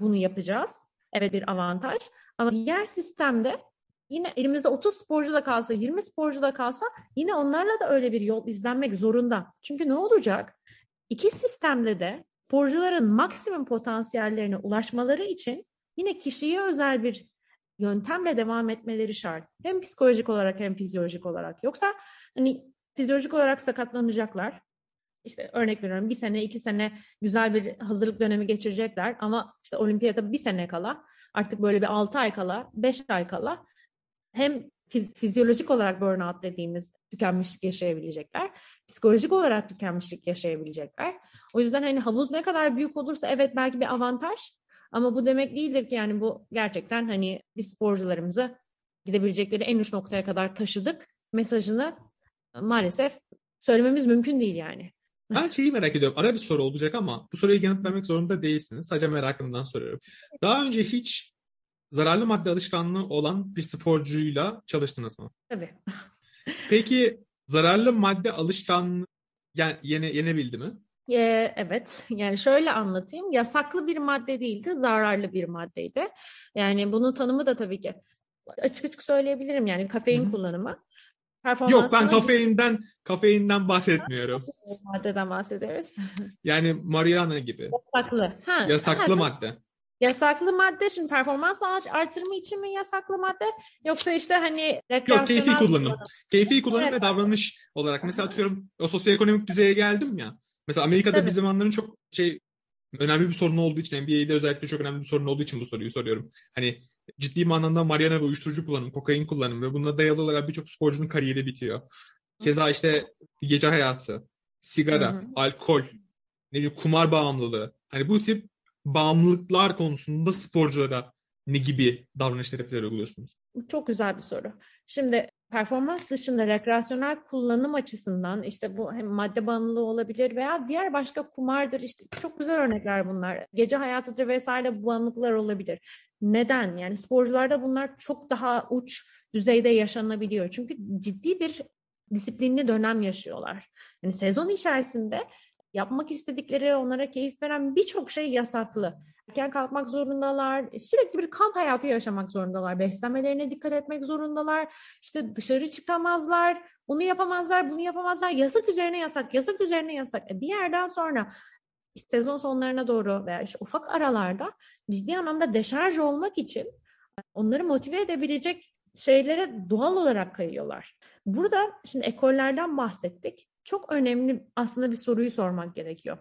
bunu yapacağız. Evet bir avantaj. Ama diğer sistemde yine elimizde 30 sporcu da kalsa, 20 sporcu da kalsa yine onlarla da öyle bir yol izlenmek zorunda. Çünkü ne olacak? İki sistemde de sporcuların maksimum potansiyellerine ulaşmaları için yine kişiye özel bir yöntemle devam etmeleri şart. Hem psikolojik olarak hem fizyolojik olarak. Yoksa hani fizyolojik olarak sakatlanacaklar işte örnek veriyorum bir sene iki sene güzel bir hazırlık dönemi geçirecekler ama işte olimpiyata bir sene kala artık böyle bir altı ay kala beş ay kala hem fiz- fizyolojik olarak burnout dediğimiz tükenmişlik yaşayabilecekler. Psikolojik olarak tükenmişlik yaşayabilecekler. O yüzden hani havuz ne kadar büyük olursa evet belki bir avantaj ama bu demek değildir ki yani bu gerçekten hani biz sporcularımızı gidebilecekleri en uç noktaya kadar taşıdık mesajını maalesef söylememiz mümkün değil yani. Ben şeyi merak ediyorum. Ara bir soru olacak ama bu soruya yanıt vermek zorunda değilsiniz. Sadece merakımdan soruyorum. Daha önce hiç zararlı madde alışkanlığı olan bir sporcuyla çalıştınız mı? Tabii. Peki zararlı madde alışkanlığı yene, yenebildi mi? Ee, evet, yani şöyle anlatayım. Yasaklı bir madde değildi, zararlı bir maddeydi. Yani bunun tanımı da tabii ki açık açık söyleyebilirim yani kafein Hı-hı. kullanımı. Yok ben kafeinden kafeinden bahsetmiyorum. Maddeden bahsediyoruz. yani marihuana gibi. Yasaklı. Ha, Yasaklı ha, madde. Yasaklı madde şimdi performans artırımı için mi yasaklı madde yoksa işte hani Yok keyfi kullanım. Keyfi kullanım evet. ve davranış olarak mesela atıyorum o sosyoekonomik düzeye geldim ya. Mesela Amerika'da Tabii. bir zamanların çok şey önemli bir sorun olduğu için NBA'de özellikle çok önemli bir sorun olduğu için bu soruyu soruyorum. Hani ciddi manada marihuana ve uyuşturucu kullanım, kokain kullanım ve buna dayalı olarak birçok sporcunun kariyeri bitiyor. Keza işte gece hayatı, sigara, Hı-hı. alkol, ne bileyim kumar bağımlılığı. Hani bu tip bağımlılıklar konusunda sporculara ne gibi davranışlar yapılar uyguluyorsunuz? Çok güzel bir soru. Şimdi performans dışında rekreasyonel kullanım açısından işte bu hem madde bağımlılığı olabilir veya diğer başka kumardır işte çok güzel örnekler bunlar. Gece hayatıdır vesaire bağımlılıklar olabilir. Neden? Yani sporcularda bunlar çok daha uç düzeyde yaşanabiliyor. Çünkü ciddi bir disiplinli dönem yaşıyorlar. Yani sezon içerisinde yapmak istedikleri, onlara keyif veren birçok şey yasaklı. Erken kalkmak zorundalar, sürekli bir kamp hayatı yaşamak zorundalar, beslenmelerine dikkat etmek zorundalar, işte dışarı çıkamazlar, bunu yapamazlar, bunu yapamazlar, yasak üzerine yasak, yasak üzerine yasak. E bir yerden sonra sezon sonlarına doğru veya işte ufak aralarda ciddi anlamda deşarj olmak için onları motive edebilecek şeylere doğal olarak kayıyorlar. Burada şimdi ekollerden bahsettik. Çok önemli aslında bir soruyu sormak gerekiyor.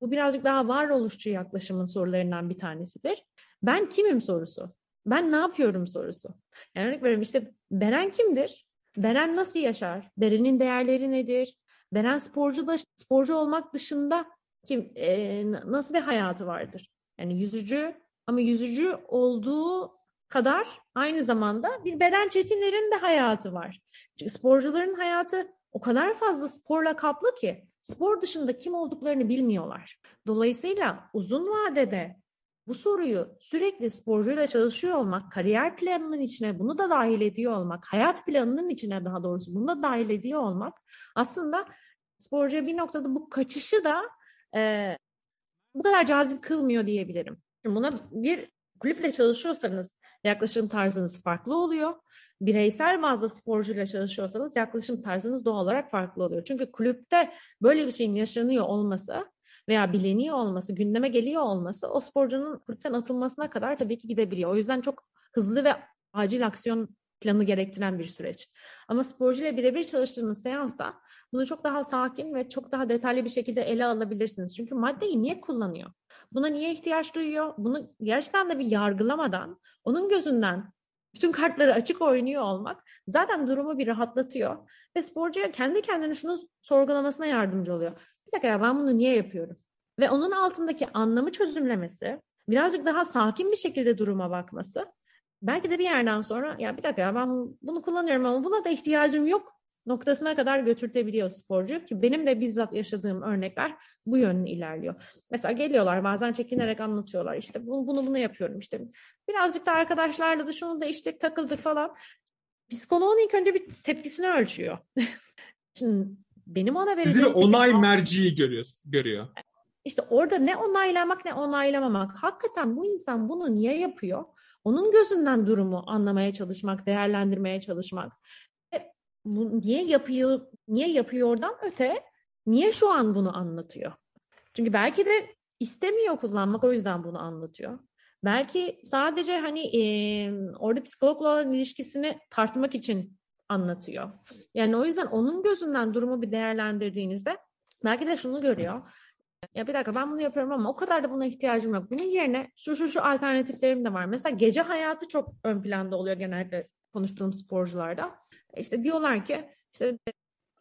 Bu birazcık daha varoluşçu yaklaşımın sorularından bir tanesidir. Ben kimim sorusu. Ben ne yapıyorum sorusu. Yani örnek veriyorum işte Beren kimdir? Beren nasıl yaşar? Beren'in değerleri nedir? Beren sporcu da sporcu olmak dışında kim e, nasıl bir hayatı vardır? Yani yüzücü ama yüzücü olduğu kadar aynı zamanda bir Beren Çetinler'in de hayatı var. Çünkü sporcuların hayatı o kadar fazla sporla kaplı ki spor dışında kim olduklarını bilmiyorlar. Dolayısıyla uzun vadede bu soruyu sürekli sporcuyla çalışıyor olmak, kariyer planının içine bunu da dahil ediyor olmak, hayat planının içine daha doğrusu bunu da dahil ediyor olmak aslında sporcuya bir noktada bu kaçışı da e, bu kadar cazip kılmıyor diyebilirim. Şimdi buna bir kulüple çalışıyorsanız yaklaşım tarzınız farklı oluyor. Bireysel bazda sporcuyla çalışıyorsanız yaklaşım tarzınız doğal olarak farklı oluyor. Çünkü kulüpte böyle bir şeyin yaşanıyor olması veya biliniyor olması, gündeme geliyor olması o sporcunun kulüpten atılmasına kadar tabii ki gidebiliyor. O yüzden çok hızlı ve acil aksiyon planı gerektiren bir süreç. Ama sporcuyla birebir çalıştığınız seansta bunu çok daha sakin ve çok daha detaylı bir şekilde ele alabilirsiniz. Çünkü maddeyi niye kullanıyor? Buna niye ihtiyaç duyuyor? Bunu gerçekten de bir yargılamadan onun gözünden bütün kartları açık oynuyor olmak zaten durumu bir rahatlatıyor. Ve sporcuya kendi kendine şunu sorgulamasına yardımcı oluyor. Bir dakika ya ben bunu niye yapıyorum? Ve onun altındaki anlamı çözümlemesi, birazcık daha sakin bir şekilde duruma bakması belki de bir yerden sonra ya bir dakika ya ben bunu kullanıyorum ama buna da ihtiyacım yok noktasına kadar götürtebiliyor sporcu ki benim de bizzat yaşadığım örnekler bu yönde ilerliyor. Mesela geliyorlar bazen çekinerek anlatıyorlar işte bunu bunu, bunu yapıyorum işte birazcık da arkadaşlarla da şunu da işte takıldık falan. Psikoloğun ilk önce bir tepkisini ölçüyor. Şimdi benim ona vereceğim... Sizi onay tepki... merciği görüyor, görüyor. İşte orada ne onaylamak ne onaylamamak. Hakikaten bu insan bunu niye yapıyor? Onun gözünden durumu anlamaya çalışmak, değerlendirmeye çalışmak. E, bu niye yapıyor, niye yapıyordan öte niye şu an bunu anlatıyor? Çünkü belki de istemiyor kullanmak o yüzden bunu anlatıyor. Belki sadece hani e, orada psikologla olan ilişkisini tartmak için anlatıyor. Yani o yüzden onun gözünden durumu bir değerlendirdiğinizde belki de şunu görüyor ya bir dakika ben bunu yapıyorum ama o kadar da buna ihtiyacım yok. Bunun yerine şu şu şu alternatiflerim de var. Mesela gece hayatı çok ön planda oluyor genellikle konuştuğum sporcularda. İşte diyorlar ki işte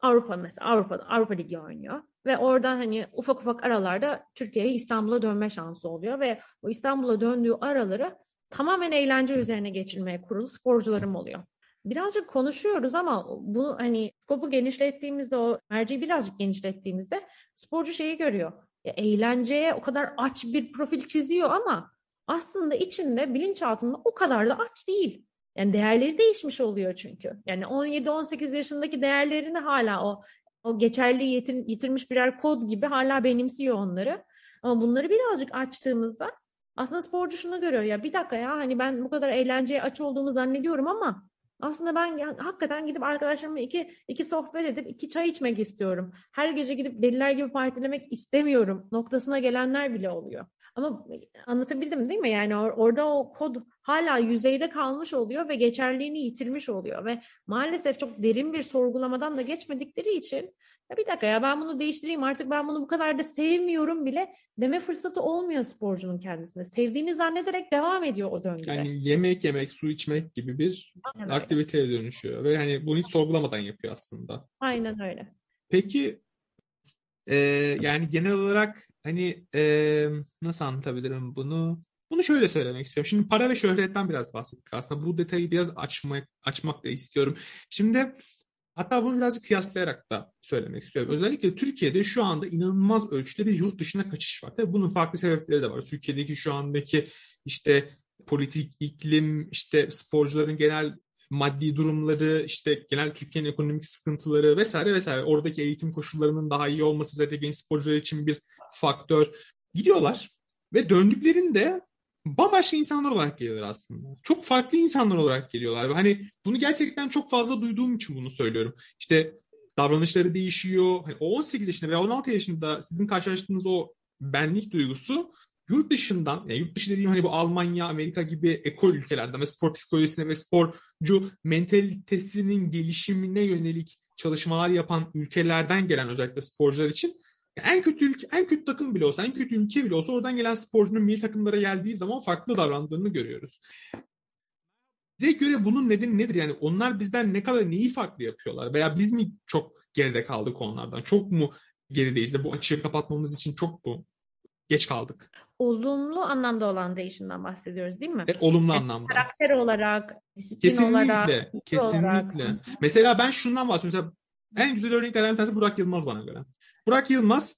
Avrupa mesela Avrupa Avrupa Ligi oynuyor ve orada hani ufak ufak aralarda Türkiye'ye İstanbul'a dönme şansı oluyor ve o İstanbul'a döndüğü araları tamamen eğlence üzerine geçirmeye kurulu sporcularım oluyor. Birazcık konuşuyoruz ama bunu hani skopu genişlettiğimizde o merceği birazcık genişlettiğimizde sporcu şeyi görüyor eğlenceye o kadar aç bir profil çiziyor ama aslında içinde bilinçaltında o kadar da aç değil. Yani değerleri değişmiş oluyor çünkü. Yani 17-18 yaşındaki değerlerini hala o o geçerli yitir, yitirmiş birer kod gibi hala benimsiyor onları. Ama bunları birazcık açtığımızda aslında sporcu şunu görüyor ya bir dakika ya hani ben bu kadar eğlenceye aç olduğumu zannediyorum ama aslında ben hakikaten gidip arkadaşlarımla iki, iki sohbet edip iki çay içmek istiyorum. Her gece gidip deliler gibi partilemek istemiyorum noktasına gelenler bile oluyor. Ama anlatabildim değil mi? Yani or- orada o kod hala yüzeyde kalmış oluyor ve geçerliğini yitirmiş oluyor ve maalesef çok derin bir sorgulamadan da geçmedikleri için ya bir dakika ya ben bunu değiştireyim artık ben bunu bu kadar da sevmiyorum bile deme fırsatı olmuyor sporcunun kendisine. Sevdiğini zannederek devam ediyor o döngüde. Yani yemek yemek, su içmek gibi bir Aynen aktiviteye öyle. dönüşüyor ve hani bunu hiç sorgulamadan yapıyor aslında. Aynen öyle. Peki e, yani genel olarak hani e, nasıl anlatabilirim bunu? Bunu şöyle söylemek istiyorum. Şimdi para ve şöhretten biraz bahsettik aslında. Bu detayı biraz açmak açmak da istiyorum. Şimdi Hatta bunu birazcık kıyaslayarak da söylemek istiyorum. Özellikle Türkiye'de şu anda inanılmaz ölçüde bir yurt dışına kaçış var. Tabii bunun farklı sebepleri de var. Türkiye'deki şu andaki işte politik iklim, işte sporcuların genel maddi durumları, işte genel Türkiye'nin ekonomik sıkıntıları vesaire vesaire. Oradaki eğitim koşullarının daha iyi olması özellikle genç sporcular için bir faktör. Gidiyorlar ve döndüklerinde bambaşka insanlar olarak geliyorlar aslında. Çok farklı insanlar olarak geliyorlar. Ve hani bunu gerçekten çok fazla duyduğum için bunu söylüyorum. İşte davranışları değişiyor. Hani o 18 yaşında veya 16 yaşında sizin karşılaştığınız o benlik duygusu yurt dışından, yani yurt dışı dediğim hani bu Almanya, Amerika gibi ekol ülkelerden ve spor psikolojisine ve sporcu mentalitesinin gelişimine yönelik çalışmalar yapan ülkelerden gelen özellikle sporcular için en kötü ülke, en kötü takım bile olsa, en kötü ülke bile olsa oradan gelen sporcunun milli takımlara geldiği zaman farklı davrandığını görüyoruz. Bize göre bunun nedeni nedir? Yani onlar bizden ne kadar neyi farklı yapıyorlar? Veya biz mi çok geride kaldık onlardan? Çok mu gerideyiz de bu açığı kapatmamız için çok mu geç kaldık? Olumlu anlamda olan değişimden bahsediyoruz değil mi? E, olumlu yani anlamda. Karakter olarak, disiplin kesinlikle, olarak. Kesinlikle, kesinlikle. Mesela ben şundan bahsediyorum. Mesela en güzel örneklerden bir tanesi Burak Yılmaz bana göre. Burak Yılmaz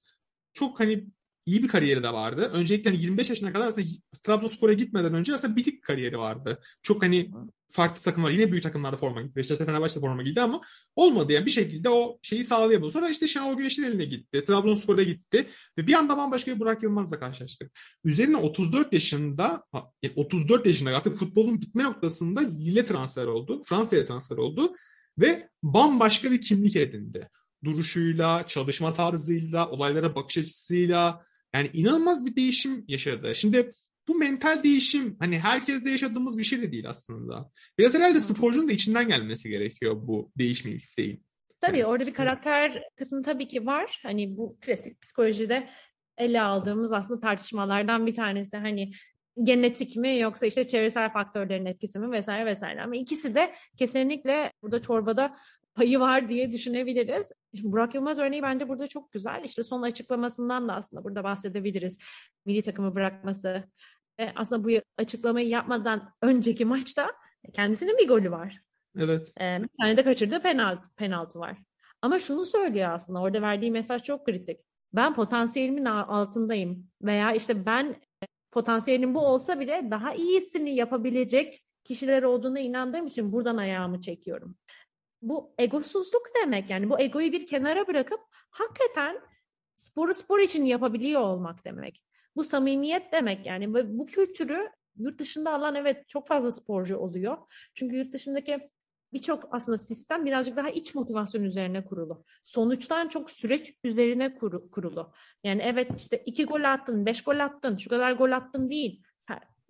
çok hani iyi bir kariyeri de vardı. Öncelikle hani 25 yaşına kadar aslında Trabzonspor'a gitmeden önce aslında bitik kariyeri vardı. Çok hani farklı takımlar yine büyük takımlarda forma gitti. Beşiktaş'ta Fenerbahçe'de forma giydi ama olmadı yani bir şekilde o şeyi sağlayamadı. Sonra işte Şenol Güneş'in eline gitti. Trabzonspor'a gitti ve bir anda bambaşka bir Burak Yılmaz'la karşılaştık. Üzerine 34 yaşında yani 34 yaşında artık futbolun bitme noktasında Lille transfer oldu. Fransa'ya transfer oldu ve bambaşka bir kimlik edindi duruşuyla, çalışma tarzıyla, olaylara bakış açısıyla yani inanılmaz bir değişim yaşadı. Şimdi bu mental değişim hani herkeste yaşadığımız bir şey de değil aslında. Biraz herhalde sporcunun da içinden gelmesi gerekiyor bu değişme isteğin. Tabii orada bir karakter kısmı tabii ki var. Hani bu klasik psikolojide ele aldığımız aslında tartışmalardan bir tanesi. Hani genetik mi yoksa işte çevresel faktörlerin etkisi mi vesaire vesaire. Ama ikisi de kesinlikle burada çorbada payı var diye düşünebiliriz. Burak Yılmaz örneği bence burada çok güzel. İşte son açıklamasından da aslında burada bahsedebiliriz. Milli takımı bırakması. E, aslında bu açıklamayı yapmadan önceki maçta kendisinin bir golü var. Evet. E, bir tane de kaçırdığı penaltı, penaltı var. Ama şunu söylüyor aslında orada verdiği mesaj çok kritik. Ben potansiyelimin altındayım veya işte ben potansiyelimin bu olsa bile daha iyisini yapabilecek kişiler olduğuna inandığım için buradan ayağımı çekiyorum bu egosuzluk demek yani bu egoyu bir kenara bırakıp hakikaten sporu spor için yapabiliyor olmak demek. Bu samimiyet demek yani ve bu kültürü yurt dışında alan evet çok fazla sporcu oluyor. Çünkü yurt dışındaki birçok aslında sistem birazcık daha iç motivasyon üzerine kurulu. Sonuçtan çok süreç üzerine kurulu. Yani evet işte iki gol attın, beş gol attın, şu kadar gol attın değil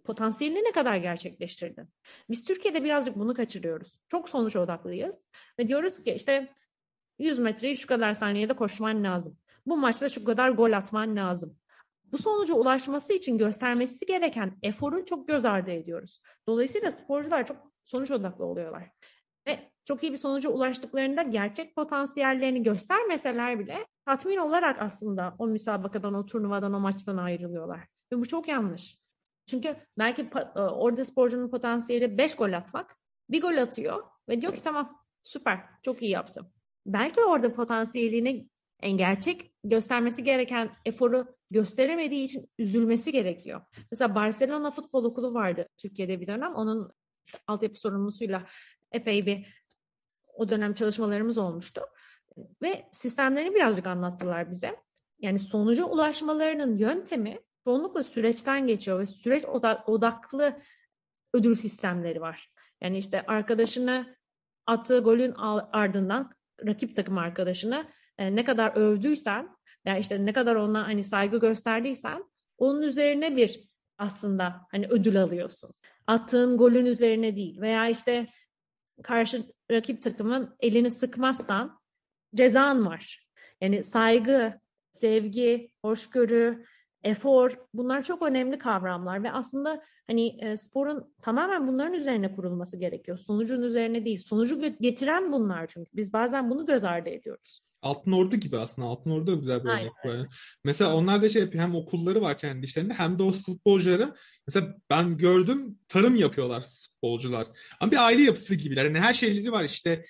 potansiyelini ne kadar gerçekleştirdin? Biz Türkiye'de birazcık bunu kaçırıyoruz. Çok sonuç odaklıyız ve diyoruz ki işte 100 metreyi şu kadar saniyede koşman lazım. Bu maçta şu kadar gol atman lazım. Bu sonuca ulaşması için göstermesi gereken eforu çok göz ardı ediyoruz. Dolayısıyla sporcular çok sonuç odaklı oluyorlar. Ve çok iyi bir sonuca ulaştıklarında gerçek potansiyellerini göstermeseler bile tatmin olarak aslında o müsabakadan, o turnuvadan, o maçtan ayrılıyorlar. Ve bu çok yanlış. Çünkü belki e, orada sporcunun potansiyeli 5 gol atmak. Bir gol atıyor ve diyor ki tamam süper çok iyi yaptım. Belki orada potansiyelini en gerçek göstermesi gereken eforu gösteremediği için üzülmesi gerekiyor. Mesela Barcelona Futbol Okulu vardı Türkiye'de bir dönem. Onun altyapı sorumlusuyla epey bir o dönem çalışmalarımız olmuştu. Ve sistemlerini birazcık anlattılar bize. Yani sonuca ulaşmalarının yöntemi çoğunlukla süreçten geçiyor ve süreç odaklı ödül sistemleri var. Yani işte arkadaşını attığı golün ardından rakip takım arkadaşını e, ne kadar övdüysen yani işte ne kadar ona hani saygı gösterdiysen onun üzerine bir aslında hani ödül alıyorsun. Attığın golün üzerine değil veya işte karşı rakip takımın elini sıkmazsan cezan var. Yani saygı, sevgi, hoşgörü, efor bunlar çok önemli kavramlar ve aslında hani e, sporun tamamen bunların üzerine kurulması gerekiyor. Sonucun üzerine değil. Sonucu getiren bunlar çünkü. Biz bazen bunu göz ardı ediyoruz. Altın Ordu gibi aslında. Altın Ordu da güzel bir örnek var. Mesela onlar da şey yapıyor hem okulları var kendi işlerinde hem de o futbolcuları mesela ben gördüm tarım yapıyorlar futbolcular. Ama bir aile yapısı gibiler. Yani her şeyleri var işte.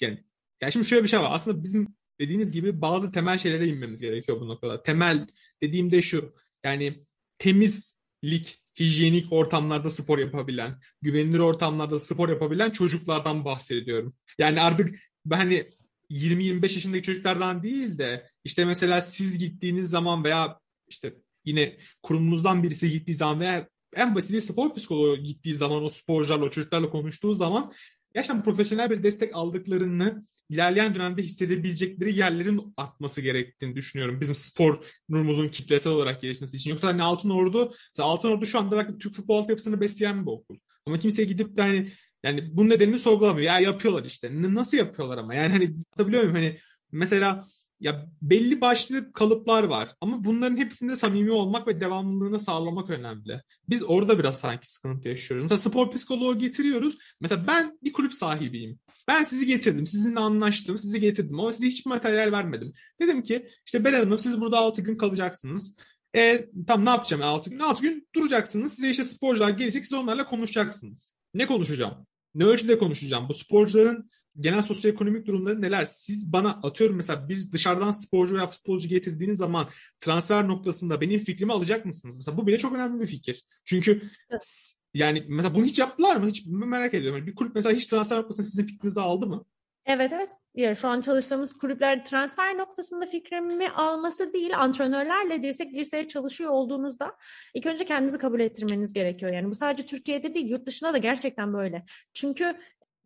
Yani, yani şimdi şöyle bir şey var. Aslında bizim dediğiniz gibi bazı temel şeylere inmemiz gerekiyor bu noktada. Temel dediğimde şu. Yani temizlik, hijyenik ortamlarda spor yapabilen, güvenilir ortamlarda spor yapabilen çocuklardan bahsediyorum. Yani artık hani 20-25 yaşındaki çocuklardan değil de işte mesela siz gittiğiniz zaman veya işte yine kurumunuzdan birisi gittiği zaman veya en basit bir spor psikoloğu gittiği zaman o sporcularla, o çocuklarla konuştuğu zaman gerçekten profesyonel bir destek aldıklarını ilerleyen dönemde hissedebilecekleri yerlerin artması gerektiğini düşünüyorum. Bizim spor nurumuzun kitlesel olarak gelişmesi için. Yoksa hani Altın Ordu, Altın Ordu şu anda belki Türk futbol altyapısını besleyen bir okul. Ama kimseye gidip de hani yani bunun nedenini sorgulamıyor. Ya yapıyorlar işte. Nasıl yapıyorlar ama? Yani hani biliyor muyum? Hani mesela ya belli başlı kalıplar var ama bunların hepsinde samimi olmak ve devamlılığını sağlamak önemli. Biz orada biraz sanki sıkıntı yaşıyoruz. Mesela spor psikoloğu getiriyoruz. Mesela ben bir kulüp sahibiyim. Ben sizi getirdim. Sizinle anlaştım. Sizi getirdim ama size hiçbir materyal vermedim. Dedim ki işte Beren Hanım siz burada 6 gün kalacaksınız. E tam ne yapacağım 6 gün? 6 gün duracaksınız. Size işte sporcular gelecek. Siz onlarla konuşacaksınız. Ne konuşacağım? Ne ölçüde konuşacağım? Bu sporcuların genel sosyoekonomik durumları neler? Siz bana atıyorum mesela bir dışarıdan sporcu veya futbolcu getirdiğiniz zaman transfer noktasında benim fikrimi alacak mısınız? Mesela bu bile çok önemli bir fikir. Çünkü evet. yani mesela bunu hiç yaptılar mı? Hiç merak ediyorum. Bir kulüp mesela hiç transfer noktasında sizin fikrinizi aldı mı? Evet evet. Ya şu an çalıştığımız kulüpler transfer noktasında fikrimi alması değil, antrenörlerle dirsek dirseğe çalışıyor olduğunuzda ilk önce kendinizi kabul ettirmeniz gerekiyor. Yani bu sadece Türkiye'de değil, yurt dışında da gerçekten böyle. Çünkü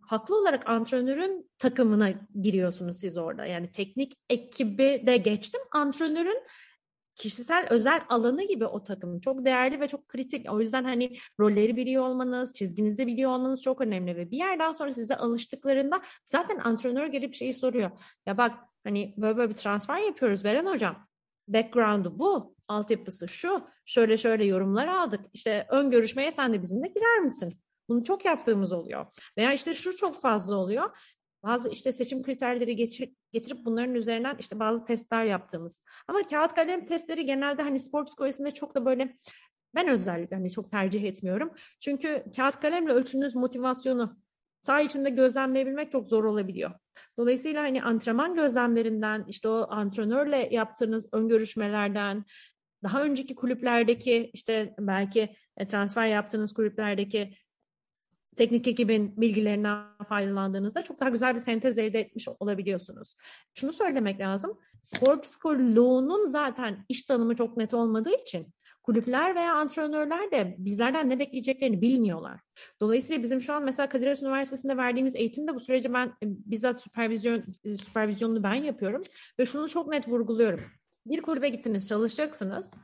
haklı olarak antrenörün takımına giriyorsunuz siz orada. Yani teknik ekibi de geçtim. Antrenörün kişisel özel alanı gibi o takım çok değerli ve çok kritik. O yüzden hani rolleri biliyor olmanız, çizginizi biliyor olmanız çok önemli ve bir yerden sonra size alıştıklarında zaten antrenör gelip şeyi soruyor. Ya bak hani böyle böyle bir transfer yapıyoruz Beren hocam. Background'u bu, altyapısı şu, şöyle şöyle yorumlar aldık. İşte ön görüşmeye sen de bizimle girer misin? Bunu çok yaptığımız oluyor. Veya işte şu çok fazla oluyor bazı işte seçim kriterleri geçir, getirip bunların üzerinden işte bazı testler yaptığımız. Ama kağıt kalem testleri genelde hani spor psikolojisinde çok da böyle ben özellikle hani çok tercih etmiyorum. Çünkü kağıt kalemle ölçünüz motivasyonu sağ içinde gözlemleyebilmek çok zor olabiliyor. Dolayısıyla hani antrenman gözlemlerinden, işte o antrenörle yaptığınız ön görüşmelerden, daha önceki kulüplerdeki işte belki e, transfer yaptığınız kulüplerdeki teknik ekibin bilgilerinden faydalandığınızda çok daha güzel bir sentez elde etmiş olabiliyorsunuz. Şunu söylemek lazım. Spor psikoloğunun zaten iş tanımı çok net olmadığı için kulüpler veya antrenörler de bizlerden ne bekleyeceklerini bilmiyorlar. Dolayısıyla bizim şu an mesela Kadir Has Üniversitesi'nde verdiğimiz eğitimde bu süreci ben e, bizzat süpervizyon e, süpervizyonunu ben yapıyorum ve şunu çok net vurguluyorum. Bir kulübe gittiniz, çalışacaksınız.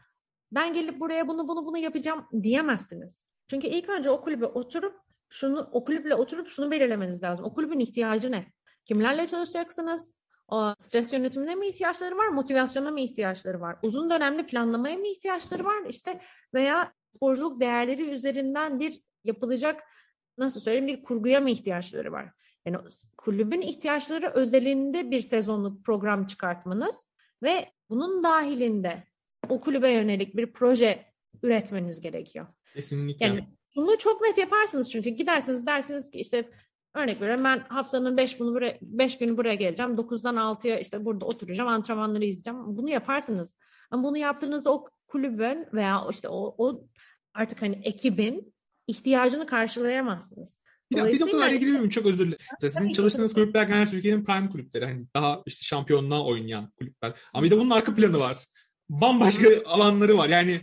Ben gelip buraya bunu bunu bunu yapacağım diyemezsiniz. Çünkü ilk önce o kulübe oturup şunu o kulüple oturup şunu belirlemeniz lazım. O kulübün ihtiyacı ne? Kimlerle çalışacaksınız? O stres yönetimine mi ihtiyaçları var? Motivasyona mı ihtiyaçları var? Uzun dönemli planlamaya mı ihtiyaçları var? İşte veya sporculuk değerleri üzerinden bir yapılacak nasıl söyleyeyim bir kurguya mı ihtiyaçları var? Yani kulübün ihtiyaçları özelinde bir sezonluk program çıkartmanız ve bunun dahilinde o kulübe yönelik bir proje üretmeniz gerekiyor. Kesinlikle. Yani bunu çok net yaparsınız çünkü gidersiniz dersiniz ki işte örnek veriyorum ben haftanın 5 bunu buraya 5 günü buraya geleceğim. 9'dan 6'ya işte burada oturacağım, antrenmanları izleyeceğim. Bunu yaparsınız. Ama bunu yaptığınızda o kulübün veya işte o, o artık hani ekibin ihtiyacını karşılayamazsınız. Bir, bir noktada araya girebilir Çok özür dilerim. Sizin çalıştığınız kulüpler genel Türkiye'nin prime kulüpleri. Hani daha işte şampiyonluğa oynayan kulüpler. Ama bir de bunun arka planı var. Bambaşka alanları var. Yani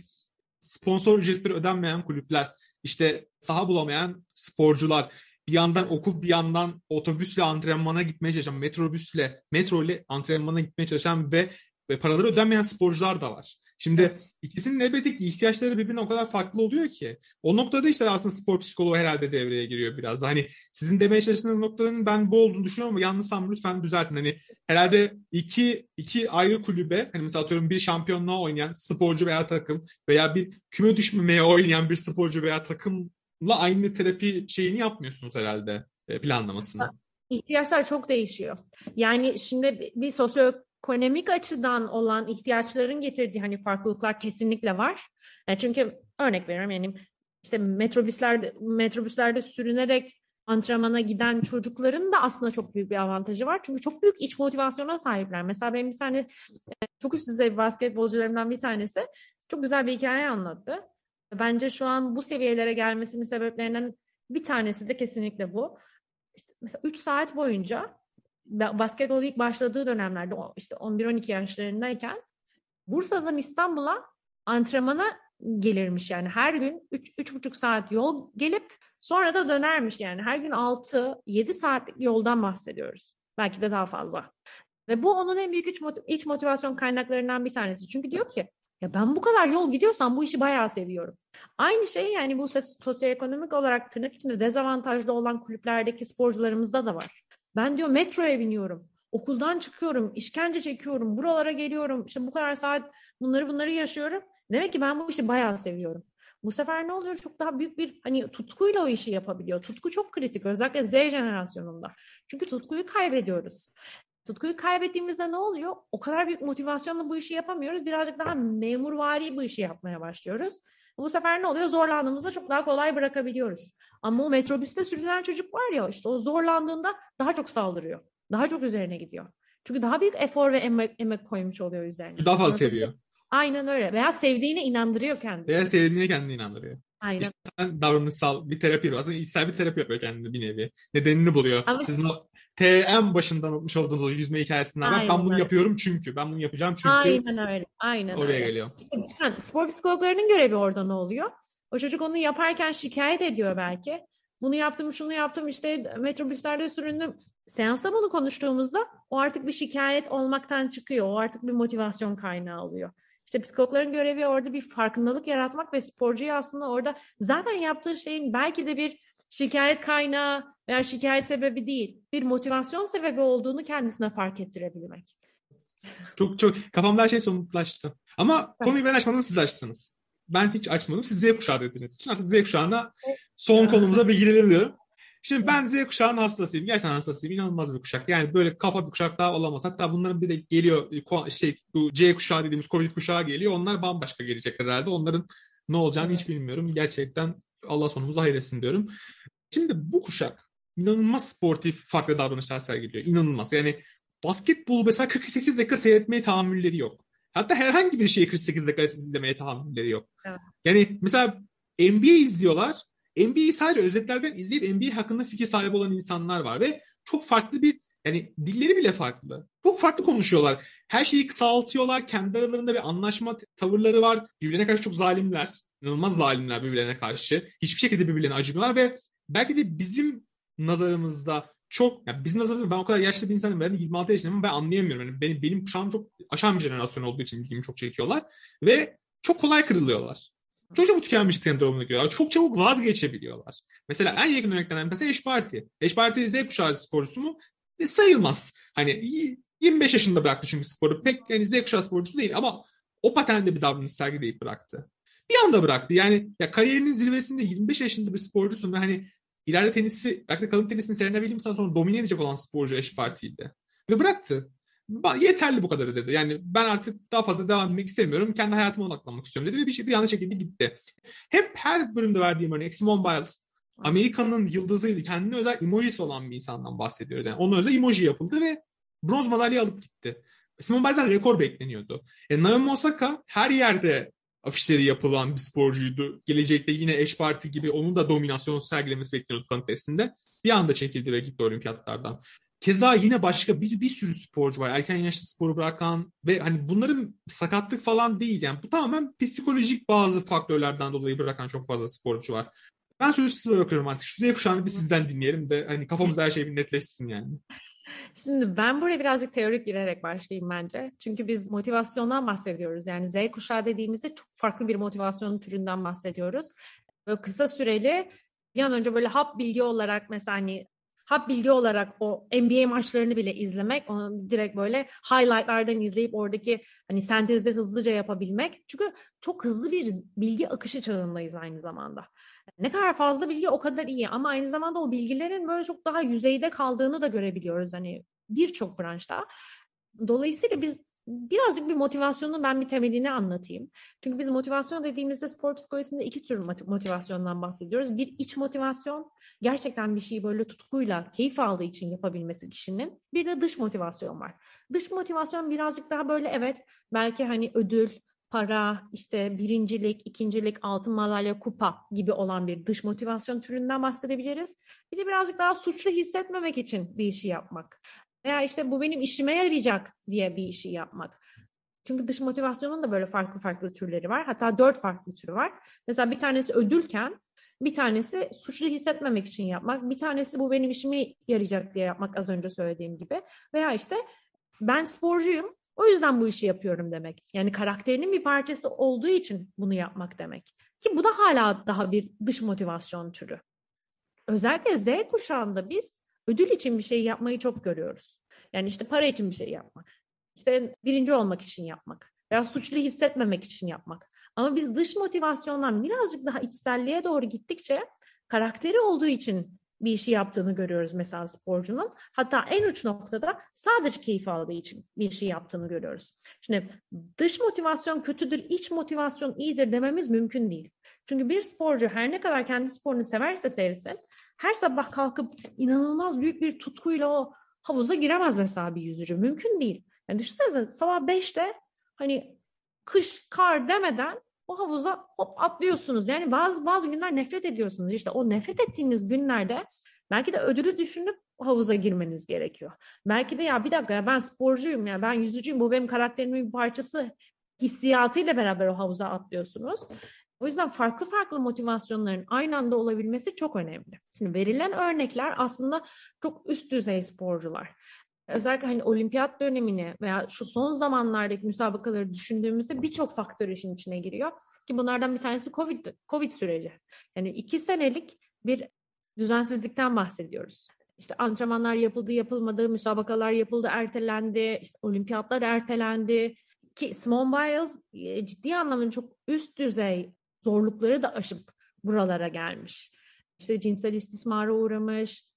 sponsor ücretleri ödenmeyen kulüpler, işte saha bulamayan sporcular, bir yandan okul bir yandan otobüsle antrenmana gitmeye çalışan, metrobüsle, metro ile antrenmana gitmeye çalışan ve, ve paraları ödenmeyen sporcular da var. Şimdi ikisinin elbette ki ihtiyaçları birbirine o kadar farklı oluyor ki. O noktada işte aslında spor psikoloğu herhalde devreye giriyor biraz da. Hani sizin demeye çalıştığınız noktanın ben bu olduğunu düşünüyorum ama yanlışsam lütfen düzeltin. Hani herhalde iki, iki ayrı kulübe hani mesela atıyorum bir şampiyonluğa oynayan sporcu veya takım veya bir küme düşmemeye oynayan bir sporcu veya takımla aynı terapi şeyini yapmıyorsunuz herhalde e, planlamasını. İhtiyaçlar çok değişiyor. Yani şimdi bir sosyo ekonomik açıdan olan ihtiyaçların getirdiği hani farklılıklar kesinlikle var. Yani çünkü örnek veriyorum yani işte metrobüslerde metrobüslerde sürünerek antrenmana giden çocukların da aslında çok büyük bir avantajı var. Çünkü çok büyük iç motivasyona sahipler. Mesela benim bir tane e, çok üst düzey basketbolcularımdan bir tanesi çok güzel bir hikaye anlattı. Bence şu an bu seviyelere gelmesinin sebeplerinden bir tanesi de kesinlikle bu. İşte mesela 3 saat boyunca basketbol ilk başladığı dönemlerde işte 11-12 yaşlarındayken Bursa'dan İstanbul'a antrenmana gelirmiş yani her gün 3-3,5 saat yol gelip sonra da dönermiş yani her gün 6-7 saatlik yoldan bahsediyoruz. Belki de daha fazla. Ve bu onun en büyük iç, motiv- iç motivasyon kaynaklarından bir tanesi. Çünkü diyor ki ya ben bu kadar yol gidiyorsam bu işi bayağı seviyorum. Aynı şey yani bu sosyoekonomik olarak tırnak içinde dezavantajlı olan kulüplerdeki sporcularımızda da var. Ben diyor metroya biniyorum. Okuldan çıkıyorum, işkence çekiyorum, buralara geliyorum. İşte bu kadar saat bunları bunları yaşıyorum. Demek ki ben bu işi bayağı seviyorum. Bu sefer ne oluyor? Çok daha büyük bir hani tutkuyla o işi yapabiliyor. Tutku çok kritik özellikle Z jenerasyonunda. Çünkü tutkuyu kaybediyoruz. Tutkuyu kaybettiğimizde ne oluyor? O kadar büyük motivasyonla bu işi yapamıyoruz. Birazcık daha memurvari bu işi yapmaya başlıyoruz. Bu sefer ne oluyor? Zorlandığımızda çok daha kolay bırakabiliyoruz. Ama o metrobüste sürülen çocuk var ya işte o zorlandığında daha çok saldırıyor. Daha çok üzerine gidiyor. Çünkü daha büyük efor ve emek, emek koymuş oluyor üzerine. Daha fazla seviyor. Aynen öyle. Veya sevdiğine inandırıyor kendisi. Veya sevdiğine kendini inandırıyor. Aynen. İşte davranışsal bir terapi yapıyor. Aslında içsel bir terapi yapıyor kendini bir nevi. Nedenini buluyor. Ama Sizin o TM başından unutmuş olduğunuz o yüzme hikayesinden Aynen ben bunu öyle. yapıyorum çünkü. Ben bunu yapacağım çünkü. Aynen öyle. Aynen oraya öyle. geliyor. Yani spor psikologlarının görevi orada ne oluyor? O çocuk onu yaparken şikayet ediyor belki. Bunu yaptım, şunu yaptım, işte metrobüslerde süründüm. Seansta bunu konuştuğumuzda o artık bir şikayet olmaktan çıkıyor. O artık bir motivasyon kaynağı oluyor. İşte psikologların görevi orada bir farkındalık yaratmak ve sporcuyu aslında orada zaten yaptığı şeyin belki de bir şikayet kaynağı veya şikayet sebebi değil, bir motivasyon sebebi olduğunu kendisine fark ettirebilmek. Çok çok kafamda her şey somutlaştı. Ama konuyu ben açmadım siz açtınız. Ben hiç açmadım. Siz Z kuşağı dediğiniz için artık Z kuşağına son konumuza bir girelim diyorum. Şimdi ben Z kuşağının hastasıyım. Gerçekten hastasıyım. İnanılmaz bir kuşak. Yani böyle kafa bir kuşak daha olamaz. Hatta bunların bir de geliyor şey bu C kuşağı dediğimiz Covid kuşağı geliyor. Onlar bambaşka gelecek herhalde. Onların ne olacağını hiç bilmiyorum. Gerçekten Allah sonumuzu hayretsin diyorum. Şimdi bu kuşak inanılmaz sportif farklı davranışlar sergiliyor. İnanılmaz. Yani basketbol mesela 48 dakika seyretmeye tahammülleri yok. Hatta herhangi bir şeyi 48 dakika izlemeye tahammülleri yok. Evet. Yani mesela NBA izliyorlar. NBA'yi sadece özetlerden izleyip NBA hakkında fikir sahibi olan insanlar var ve çok farklı bir yani dilleri bile farklı. Çok farklı konuşuyorlar. Her şeyi kısaltıyorlar. Kendi aralarında bir anlaşma tavırları var. Birbirine karşı çok zalimler. İnanılmaz zalimler birbirlerine karşı. Hiçbir şekilde birbirlerine acımıyorlar ve belki de bizim nazarımızda çok yani bizim nazarımızda ben o kadar yaşlı bir insanım. Ben 26 yaşındayım ama ben anlayamıyorum. Yani benim, benim kuşağım çok aşan bir jenerasyon olduğu için ilgimi çok çekiyorlar. Ve çok kolay kırılıyorlar. Çok çabuk tükenmişlik sendromuna giriyorlar. Çok çabuk vazgeçebiliyorlar. Mesela en yakın örneklerinden mesela Eş Parti. Eş Parti Z kuşağı sporcusu mu? E, sayılmaz. Hani 25 yaşında bıraktı çünkü sporu. Pek yani Z kuşağı sporcusu değil ama o paternde bir davranış sergileyip bıraktı. Bir anda bıraktı. Yani ya kariyerinin zirvesinde 25 yaşında bir sporcusun ve hani ileride tenisi, belki de kadın tenisini Serena sonra domine edecek olan sporcu Eş Parti'ydi. Ve bıraktı yeterli bu kadarı dedi. Yani ben artık daha fazla devam etmek istemiyorum. Kendi hayatıma odaklanmak istiyorum dedi ve bir şekilde yanlış şekilde gitti. Hep her bölümde verdiğim örnek Simone Biles Amerika'nın yıldızıydı. Kendine özel emojisi olan bir insandan bahsediyoruz. Yani ona özel emoji yapıldı ve bronz madalya alıp gitti. Simone Biles'den rekor bekleniyordu. E, Naomi Osaka her yerde afişleri yapılan bir sporcuydu. Gelecekte yine eş parti gibi onun da dominasyon sergilemesi bekliyordu tanı testinde. Bir anda çekildi ve gitti olimpiyatlardan. Keza yine başka bir, bir sürü sporcu var. Erken yaşta sporu bırakan ve hani bunların sakatlık falan değil yani. Bu tamamen psikolojik bazı faktörlerden dolayı bırakan çok fazla sporcu var. Ben sözü size bırakıyorum artık. Şu Z kuşağını bir sizden dinleyelim de hani kafamızda her şey bir netleşsin yani. Şimdi ben buraya birazcık teorik girerek başlayayım bence. Çünkü biz motivasyondan bahsediyoruz. Yani Z kuşağı dediğimizde çok farklı bir motivasyonun türünden bahsediyoruz. Böyle kısa süreli bir an önce böyle hap bilgi olarak mesela hani hap bilgi olarak o NBA maçlarını bile izlemek, onu direkt böyle highlightlardan izleyip oradaki hani sentezi hızlıca yapabilmek. Çünkü çok hızlı bir bilgi akışı çağındayız aynı zamanda. Ne kadar fazla bilgi o kadar iyi ama aynı zamanda o bilgilerin böyle çok daha yüzeyde kaldığını da görebiliyoruz hani birçok branşta. Dolayısıyla biz birazcık bir motivasyonun ben bir temelini anlatayım. Çünkü biz motivasyon dediğimizde spor psikolojisinde iki tür motivasyondan bahsediyoruz. Bir iç motivasyon, gerçekten bir şeyi böyle tutkuyla, keyif aldığı için yapabilmesi kişinin. Bir de dış motivasyon var. Dış motivasyon birazcık daha böyle evet belki hani ödül, para, işte birincilik, ikincilik, altın madalya, kupa gibi olan bir dış motivasyon türünden bahsedebiliriz. Bir de birazcık daha suçlu hissetmemek için bir işi yapmak. Veya işte bu benim işime yarayacak diye bir işi yapmak. Çünkü dış motivasyonun da böyle farklı farklı türleri var. Hatta dört farklı türü var. Mesela bir tanesi ödülken bir tanesi suçlu hissetmemek için yapmak. Bir tanesi bu benim işime yarayacak diye yapmak az önce söylediğim gibi. Veya işte ben sporcuyum o yüzden bu işi yapıyorum demek. Yani karakterinin bir parçası olduğu için bunu yapmak demek. Ki bu da hala daha bir dış motivasyon türü. Özellikle Z kuşağında biz ödül için bir şey yapmayı çok görüyoruz. Yani işte para için bir şey yapmak. İşte birinci olmak için yapmak. Veya suçlu hissetmemek için yapmak. Ama biz dış motivasyondan birazcık daha içselliğe doğru gittikçe karakteri olduğu için bir işi yaptığını görüyoruz mesela sporcunun. Hatta en uç noktada sadece keyif aldığı için bir şey yaptığını görüyoruz. Şimdi dış motivasyon kötüdür, iç motivasyon iyidir dememiz mümkün değil. Çünkü bir sporcu her ne kadar kendi sporunu severse sevsin, her sabah kalkıp inanılmaz büyük bir tutkuyla o havuza giremez mesela bir yüzücü. Mümkün değil. Yani düşünsenize sabah 5'te hani kış, kar demeden o havuza hop atlıyorsunuz. Yani bazı bazı günler nefret ediyorsunuz. İşte o nefret ettiğiniz günlerde belki de ödülü düşünüp havuza girmeniz gerekiyor. Belki de ya bir dakika ya ben sporcuyum ya ben yüzücüyüm bu benim karakterimin bir parçası hissiyatıyla beraber o havuza atlıyorsunuz. O yüzden farklı farklı motivasyonların aynı anda olabilmesi çok önemli. Şimdi verilen örnekler aslında çok üst düzey sporcular. Özellikle hani olimpiyat dönemini veya şu son zamanlardaki müsabakaları düşündüğümüzde birçok faktör işin içine giriyor. Ki bunlardan bir tanesi Covid, Covid süreci. Yani iki senelik bir düzensizlikten bahsediyoruz. İşte antrenmanlar yapıldı, yapılmadı, müsabakalar yapıldı, ertelendi, işte olimpiyatlar ertelendi. Ki Simone Biles e, ciddi anlamda çok üst düzey zorlukları da aşıp buralara gelmiş. İşte cinsel istismara uğramış,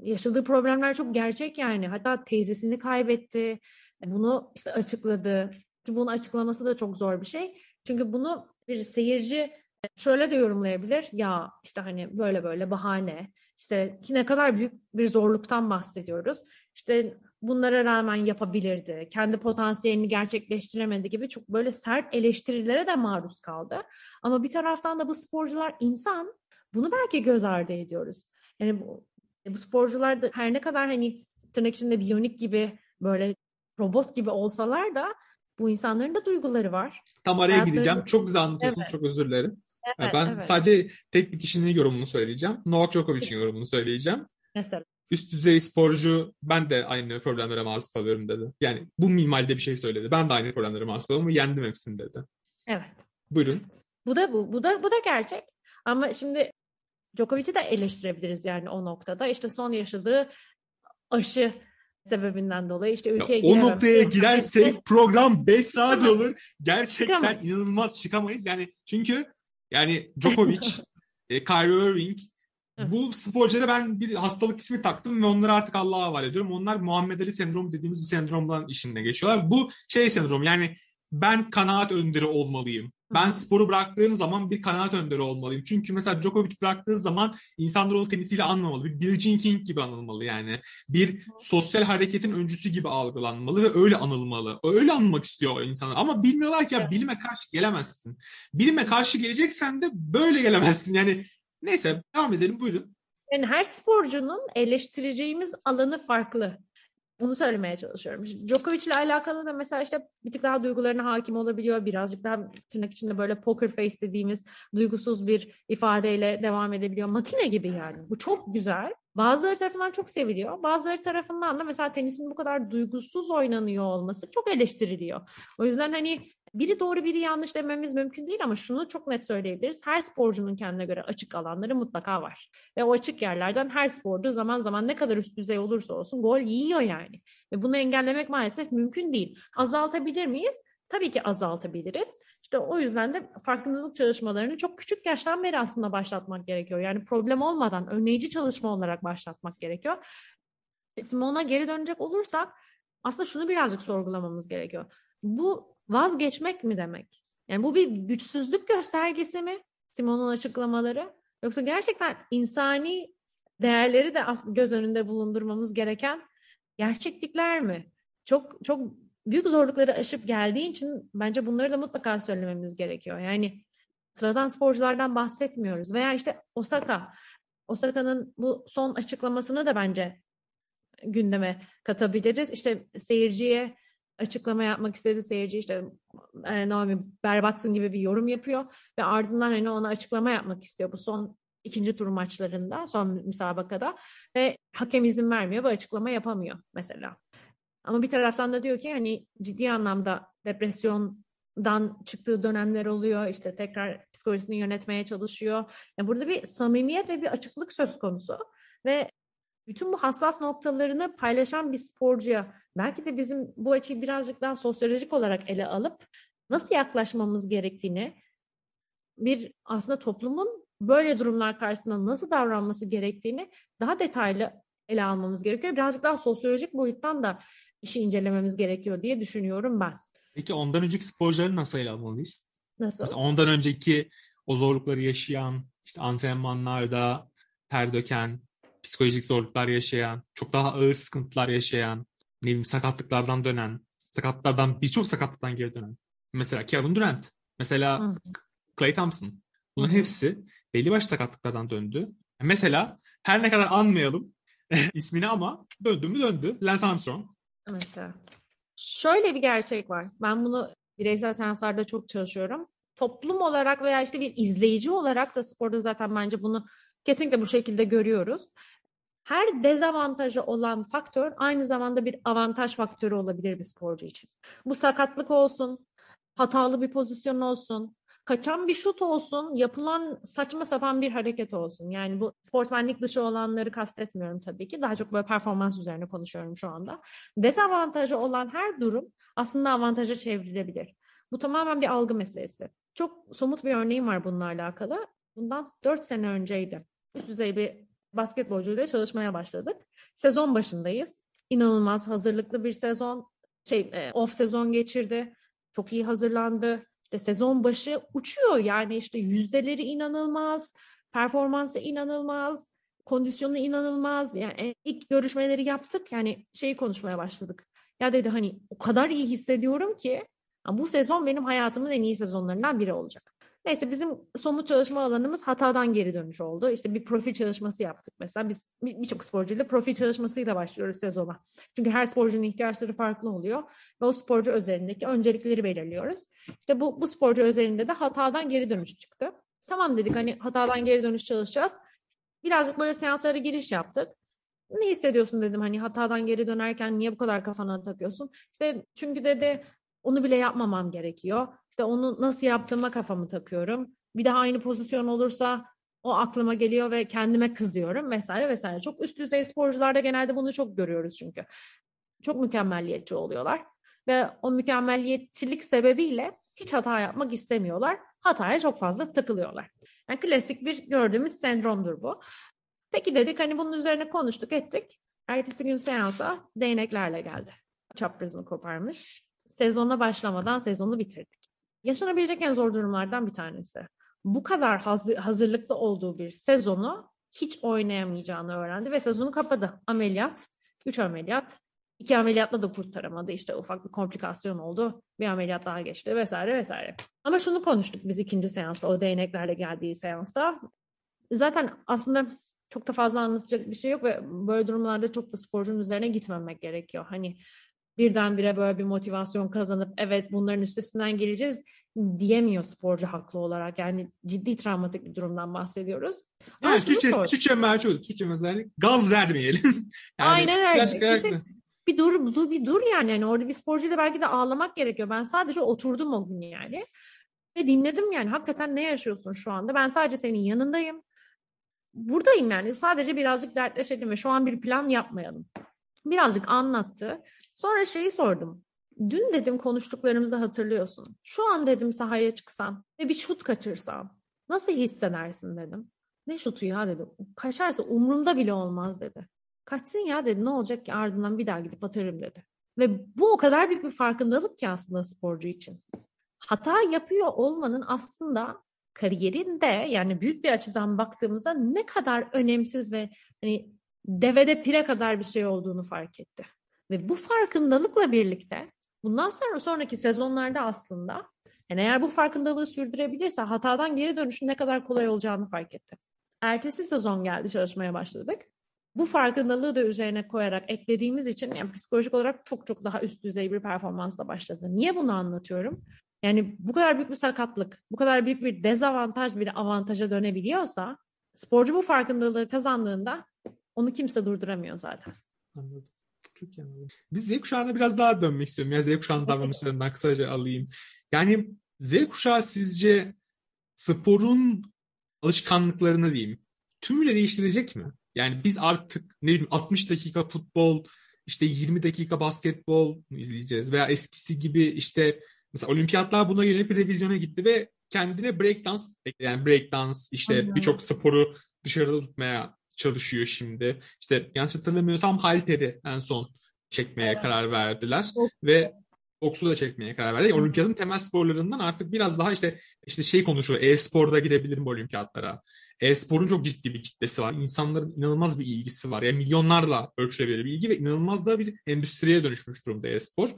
yaşadığı problemler çok gerçek yani. Hatta teyzesini kaybetti. Bunu işte açıkladı. Ki bunu açıklaması da çok zor bir şey. Çünkü bunu bir seyirci şöyle de yorumlayabilir. Ya işte hani böyle böyle bahane. İşte ne kadar büyük bir zorluktan bahsediyoruz. İşte bunlara rağmen yapabilirdi. Kendi potansiyelini gerçekleştiremedi gibi çok böyle sert eleştirilere de maruz kaldı. Ama bir taraftan da bu sporcular insan. Bunu belki göz ardı ediyoruz. Yani bu, bu sporcular da her ne kadar hani tırnak içinde biyonik gibi böyle robot gibi olsalar da bu insanların da duyguları var. Tam araya Hayatları... gideceğim. Çok güzel anlatıyorsunuz. Evet. Çok özür dilerim. Evet, ben evet. sadece tek bir kişinin yorumunu söyleyeceğim. Novak Djokovic'in yorumunu söyleyeceğim. Mesela. Üst düzey sporcu ben de aynı problemlere maruz kalıyorum dedi. Yani bu mimalde bir şey söyledi. Ben de aynı problemlere maruz kalıyorum yendim hepsini dedi. Evet. Buyurun. Bu da bu. Bu da bu da gerçek. Ama şimdi Djokovic'i de eleştirebiliriz yani o noktada. İşte son yaşadığı aşı sebebinden dolayı işte ülkeye ya, O noktaya girersek program 5 saat olur. Gerçekten Çıkamaz. inanılmaz çıkamayız. Yani çünkü yani Djokovic, e, Kyrie Irving bu sporculara ben bir hastalık ismi taktım ve onları artık Allah'a havale ediyorum. Onlar Muhammed Ali sendromu dediğimiz bir sendromdan işine geçiyorlar. Bu şey sendrom yani ben kanaat önderi olmalıyım Ben sporu bıraktığım zaman bir kanaat önderi olmalıyım. Çünkü mesela Djokovic bıraktığı zaman insanlar onu tenisiyle anlamalı. Bir Billie Jean King gibi anılmalı yani. Bir sosyal hareketin öncüsü gibi algılanmalı ve öyle anılmalı. Öyle anılmak istiyor insanlar. Ama bilmiyorlar ki ya bilime karşı gelemezsin. Bilime karşı geleceksen de böyle gelemezsin. Yani neyse devam edelim buyurun. Yani her sporcunun eleştireceğimiz alanı farklı. Bunu söylemeye çalışıyorum. Djokovic ile alakalı da mesela işte bir tık daha duygularına hakim olabiliyor. Birazcık daha tırnak içinde böyle poker face dediğimiz duygusuz bir ifadeyle devam edebiliyor. Makine gibi yani. Bu çok güzel. Bazıları tarafından çok seviliyor. Bazıları tarafından da mesela tenisin bu kadar duygusuz oynanıyor olması çok eleştiriliyor. O yüzden hani biri doğru biri yanlış dememiz mümkün değil ama şunu çok net söyleyebiliriz. Her sporcunun kendine göre açık alanları mutlaka var. Ve o açık yerlerden her sporcu zaman zaman ne kadar üst düzey olursa olsun gol yiyor yani. Ve bunu engellemek maalesef mümkün değil. Azaltabilir miyiz? Tabii ki azaltabiliriz. İşte o yüzden de farkındalık çalışmalarını çok küçük yaştan beri aslında başlatmak gerekiyor. Yani problem olmadan önleyici çalışma olarak başlatmak gerekiyor. Simon'a geri dönecek olursak aslında şunu birazcık sorgulamamız gerekiyor. Bu vazgeçmek mi demek? Yani bu bir güçsüzlük göstergesi mi? Simon'un açıklamaları. Yoksa gerçekten insani değerleri de göz önünde bulundurmamız gereken gerçeklikler mi? Çok çok büyük zorlukları aşıp geldiği için bence bunları da mutlaka söylememiz gerekiyor. Yani sıradan sporculardan bahsetmiyoruz. Veya işte Osaka. Osaka'nın bu son açıklamasını da bence gündeme katabiliriz. İşte seyirciye açıklama yapmak istedi seyirci işte e, Naomi berbatsın gibi bir yorum yapıyor ve ardından hani ona açıklama yapmak istiyor bu son ikinci tur maçlarında son müsabakada ve hakem izin vermiyor ve açıklama yapamıyor mesela. Ama bir taraftan da diyor ki hani ciddi anlamda depresyondan çıktığı dönemler oluyor. işte tekrar psikolojisini yönetmeye çalışıyor. Yani burada bir samimiyet ve bir açıklık söz konusu. Ve bütün bu hassas noktalarını paylaşan bir sporcuya belki de bizim bu açıyı birazcık daha sosyolojik olarak ele alıp nasıl yaklaşmamız gerektiğini bir aslında toplumun böyle durumlar karşısında nasıl davranması gerektiğini daha detaylı ele almamız gerekiyor. Birazcık daha sosyolojik boyuttan da işi incelememiz gerekiyor diye düşünüyorum ben. Peki ondan önceki sporcuları nasıl ele almalıyız? Nasıl? Mesela ondan önceki o zorlukları yaşayan, işte antrenmanlarda ter döken, psikolojik zorluklar yaşayan, çok daha ağır sıkıntılar yaşayan, ne bileyim sakatlıklardan dönen, sakatlıklardan birçok sakatlıktan geri dönen. Mesela Kevin Durant, mesela Hı. Clay Thompson. Bunun hepsi belli başlı sakatlıklardan döndü. Mesela her ne kadar anmayalım ismini ama döndü mü döndü. Lance Armstrong. Mesela. Şöyle bir gerçek var. Ben bunu bireysel seanslarda çok çalışıyorum. Toplum olarak veya işte bir izleyici olarak da sporda zaten bence bunu kesinlikle bu şekilde görüyoruz her dezavantajı olan faktör aynı zamanda bir avantaj faktörü olabilir bir sporcu için. Bu sakatlık olsun, hatalı bir pozisyon olsun, kaçan bir şut olsun, yapılan saçma sapan bir hareket olsun. Yani bu sportmenlik dışı olanları kastetmiyorum tabii ki. Daha çok böyle performans üzerine konuşuyorum şu anda. Dezavantajı olan her durum aslında avantaja çevrilebilir. Bu tamamen bir algı meselesi. Çok somut bir örneğim var bununla alakalı. Bundan 4 sene önceydi. Üst düzey bir basketbolcuyla çalışmaya başladık. Sezon başındayız. İnanılmaz hazırlıklı bir sezon. Şey, e, off sezon geçirdi. Çok iyi hazırlandı. İşte sezon başı uçuyor. Yani işte yüzdeleri inanılmaz. Performansı inanılmaz. Kondisyonu inanılmaz. Yani ilk görüşmeleri yaptık. Yani şeyi konuşmaya başladık. Ya dedi hani o kadar iyi hissediyorum ki bu sezon benim hayatımın en iyi sezonlarından biri olacak. Neyse bizim somut çalışma alanımız hatadan geri dönüş oldu. İşte bir profil çalışması yaptık mesela. Biz birçok bir sporcuyla profil çalışmasıyla başlıyoruz sezona. Çünkü her sporcunun ihtiyaçları farklı oluyor. Ve o sporcu özelindeki öncelikleri belirliyoruz. İşte bu, bu sporcu özelinde de hatadan geri dönüş çıktı. Tamam dedik hani hatadan geri dönüş çalışacağız. Birazcık böyle seanslara giriş yaptık. Ne hissediyorsun dedim hani hatadan geri dönerken niye bu kadar kafana takıyorsun? İşte çünkü dedi onu bile yapmamam gerekiyor. İşte onu nasıl yaptığıma kafamı takıyorum. Bir daha aynı pozisyon olursa o aklıma geliyor ve kendime kızıyorum vesaire vesaire. Çok üst düzey sporcularda genelde bunu çok görüyoruz çünkü. Çok mükemmelliyetçi oluyorlar ve o mükemmelliyetçilik sebebiyle hiç hata yapmak istemiyorlar. Hataya çok fazla takılıyorlar. Yani klasik bir gördüğümüz sendromdur bu. Peki dedik hani bunun üzerine konuştuk ettik. Ertesi gün seansa değneklerle geldi. Çaprazını koparmış. Sezona başlamadan sezonu bitirdik. yaşanabilecek en zor durumlardan bir tanesi. Bu kadar hazır, hazırlıklı olduğu bir sezonu hiç oynayamayacağını öğrendi ve sezonu kapadı. Ameliyat, üç ameliyat, iki ameliyatla da kurtaramadı. İşte ufak bir komplikasyon oldu. Bir ameliyat daha geçti vesaire vesaire. Ama şunu konuştuk biz ikinci seansta, o değneklerle geldiği seansta. Zaten aslında çok da fazla anlatacak bir şey yok ve böyle durumlarda çok da sporcunun üzerine gitmemek gerekiyor. Hani birdenbire böyle bir motivasyon kazanıp evet bunların üstesinden geleceğiz diyemiyor sporcu haklı olarak. Yani ciddi travmatik bir durumdan bahsediyoruz. Yani Türkçe, Türkçe merçi Türkçe mesela gaz vermeyelim. yani Aynen öyle. Bir dur, dur, bir dur yani. yani. Orada bir sporcuyla belki de ağlamak gerekiyor. Ben sadece oturdum o gün yani. Ve dinledim yani. Hakikaten ne yaşıyorsun şu anda? Ben sadece senin yanındayım. Buradayım yani. Sadece birazcık dertleşelim ve şu an bir plan yapmayalım. Birazcık anlattı. Sonra şeyi sordum. Dün dedim konuştuklarımızı hatırlıyorsun. Şu an dedim sahaya çıksan ve bir şut kaçırsan nasıl hissedersin dedim. Ne şutu ya dedim. Kaçarsa umrumda bile olmaz dedi. Kaçsın ya dedi ne olacak ki ardından bir daha gidip atarım dedi. Ve bu o kadar büyük bir farkındalık ki aslında sporcu için. Hata yapıyor olmanın aslında kariyerinde yani büyük bir açıdan baktığımızda ne kadar önemsiz ve hani devede pire kadar bir şey olduğunu fark etti. Ve bu farkındalıkla birlikte bundan sonra sonraki sezonlarda aslında yani eğer bu farkındalığı sürdürebilirse hatadan geri dönüşün ne kadar kolay olacağını fark etti. Ertesi sezon geldi çalışmaya başladık. Bu farkındalığı da üzerine koyarak eklediğimiz için yani psikolojik olarak çok çok daha üst düzey bir performansla başladı. Niye bunu anlatıyorum? Yani bu kadar büyük bir sakatlık, bu kadar büyük bir dezavantaj bir avantaja dönebiliyorsa sporcu bu farkındalığı kazandığında onu kimse durduramıyor zaten. Anladım. İyi anladım. Biz Z kuşağına biraz daha dönmek istiyorum. Ya Z kuşağının davranışlarından kısaca alayım. Yani Z kuşağı sizce sporun alışkanlıklarını diyeyim tümüyle değiştirecek mi? Yani biz artık ne bileyim 60 dakika futbol, işte 20 dakika basketbol izleyeceğiz veya eskisi gibi işte mesela olimpiyatlar buna yönelik bir revizyona gitti ve kendine breakdance yani breakdance işte birçok sporu dışarıda tutmaya çalışıyor şimdi. İşte yanlış hatırlamıyorsam halteri en son çekmeye evet. karar verdiler Çok. ve boksu da çekmeye karar verdi. Olimpiyatın temel sporlarından artık biraz daha işte işte şey konuşuyor. E-sporda gidebilir mi olimpiyatlara? E-sporun çok ciddi bir kitlesi var. İnsanların inanılmaz bir ilgisi var. Yani milyonlarla ölçülebilir bir ilgi ve inanılmaz da bir endüstriye dönüşmüş durumda e-spor.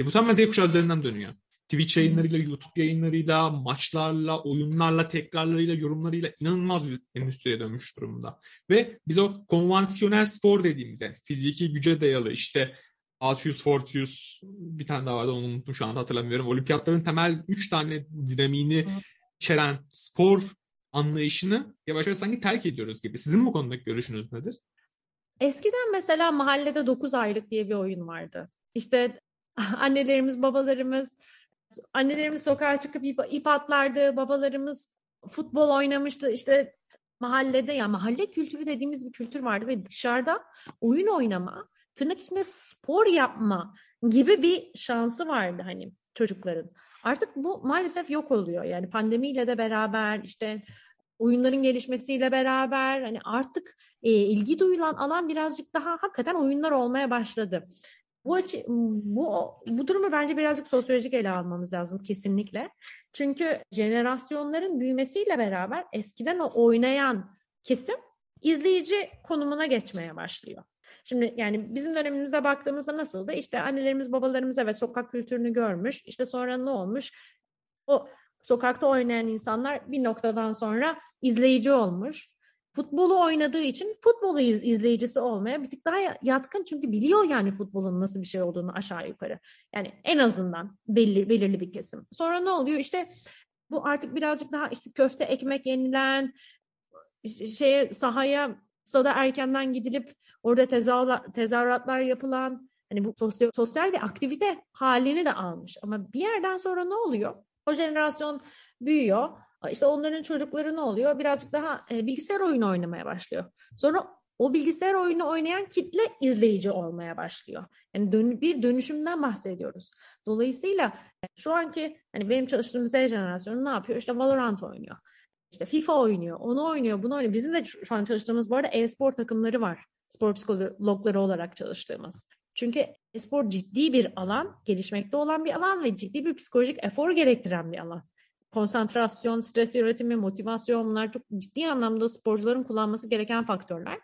E bu tamamen Z kuşağı üzerinden dönüyor. Twitch yayınlarıyla, YouTube yayınlarıyla, maçlarla, oyunlarla, tekrarlarıyla, yorumlarıyla inanılmaz bir endüstriye dönmüş durumda. Ve biz o konvansiyonel spor dediğimiz yani fiziki güce dayalı işte 600, 400 bir tane daha vardı onu unuttum şu anda hatırlamıyorum. Olimpiyatların temel 3 tane dinamiğini içeren spor anlayışını yavaş yavaş sanki terk ediyoruz gibi. Sizin bu konudaki görüşünüz nedir? Eskiden mesela mahallede 9 aylık diye bir oyun vardı. İşte annelerimiz, babalarımız Annelerimiz sokağa çıkıp ip, ip atlardı, babalarımız futbol oynamıştı. İşte mahallede ya mahalle kültürü dediğimiz bir kültür vardı ve dışarıda oyun oynama, tırnak içinde spor yapma gibi bir şansı vardı hani çocukların. Artık bu maalesef yok oluyor. Yani pandemiyle de beraber işte oyunların gelişmesiyle beraber hani artık e, ilgi duyulan alan birazcık daha hakikaten oyunlar olmaya başladı. Bu açı, bu bu durumu bence birazcık sosyolojik ele almamız lazım kesinlikle. Çünkü jenerasyonların büyümesiyle beraber eskiden o oynayan kesim izleyici konumuna geçmeye başlıyor. Şimdi yani bizim dönemimize baktığımızda nasıldı? İşte annelerimiz babalarımız evet sokak kültürünü görmüş. İşte sonra ne olmuş? O sokakta oynayan insanlar bir noktadan sonra izleyici olmuş futbolu oynadığı için futbolu izleyicisi olmaya bir tık daha yatkın çünkü biliyor yani futbolun nasıl bir şey olduğunu aşağı yukarı. Yani en azından belli belirli bir kesim. Sonra ne oluyor? İşte bu artık birazcık daha işte köfte ekmek yenilen şeye sahaya stada erkenden gidilip orada tezahüratlar yapılan hani bu sosyal, sosyal bir aktivite halini de almış. Ama bir yerden sonra ne oluyor? O jenerasyon büyüyor işte onların çocukları ne oluyor? Birazcık daha e, bilgisayar oyunu oynamaya başlıyor. Sonra o bilgisayar oyunu oynayan kitle izleyici olmaya başlıyor. Yani dön bir dönüşümden bahsediyoruz. Dolayısıyla e, şu anki hani benim çalıştığım Z jenerasyonu ne yapıyor? İşte Valorant oynuyor. İşte FIFA oynuyor, onu oynuyor, bunu oynuyor. Bizim de şu an çalıştığımız bu arada e-spor takımları var. Spor psikologları olarak çalıştığımız. Çünkü Spor ciddi bir alan, gelişmekte olan bir alan ve ciddi bir psikolojik efor gerektiren bir alan. Konsantrasyon, stres yönetimi, motivasyon bunlar çok ciddi anlamda sporcuların kullanması gereken faktörler.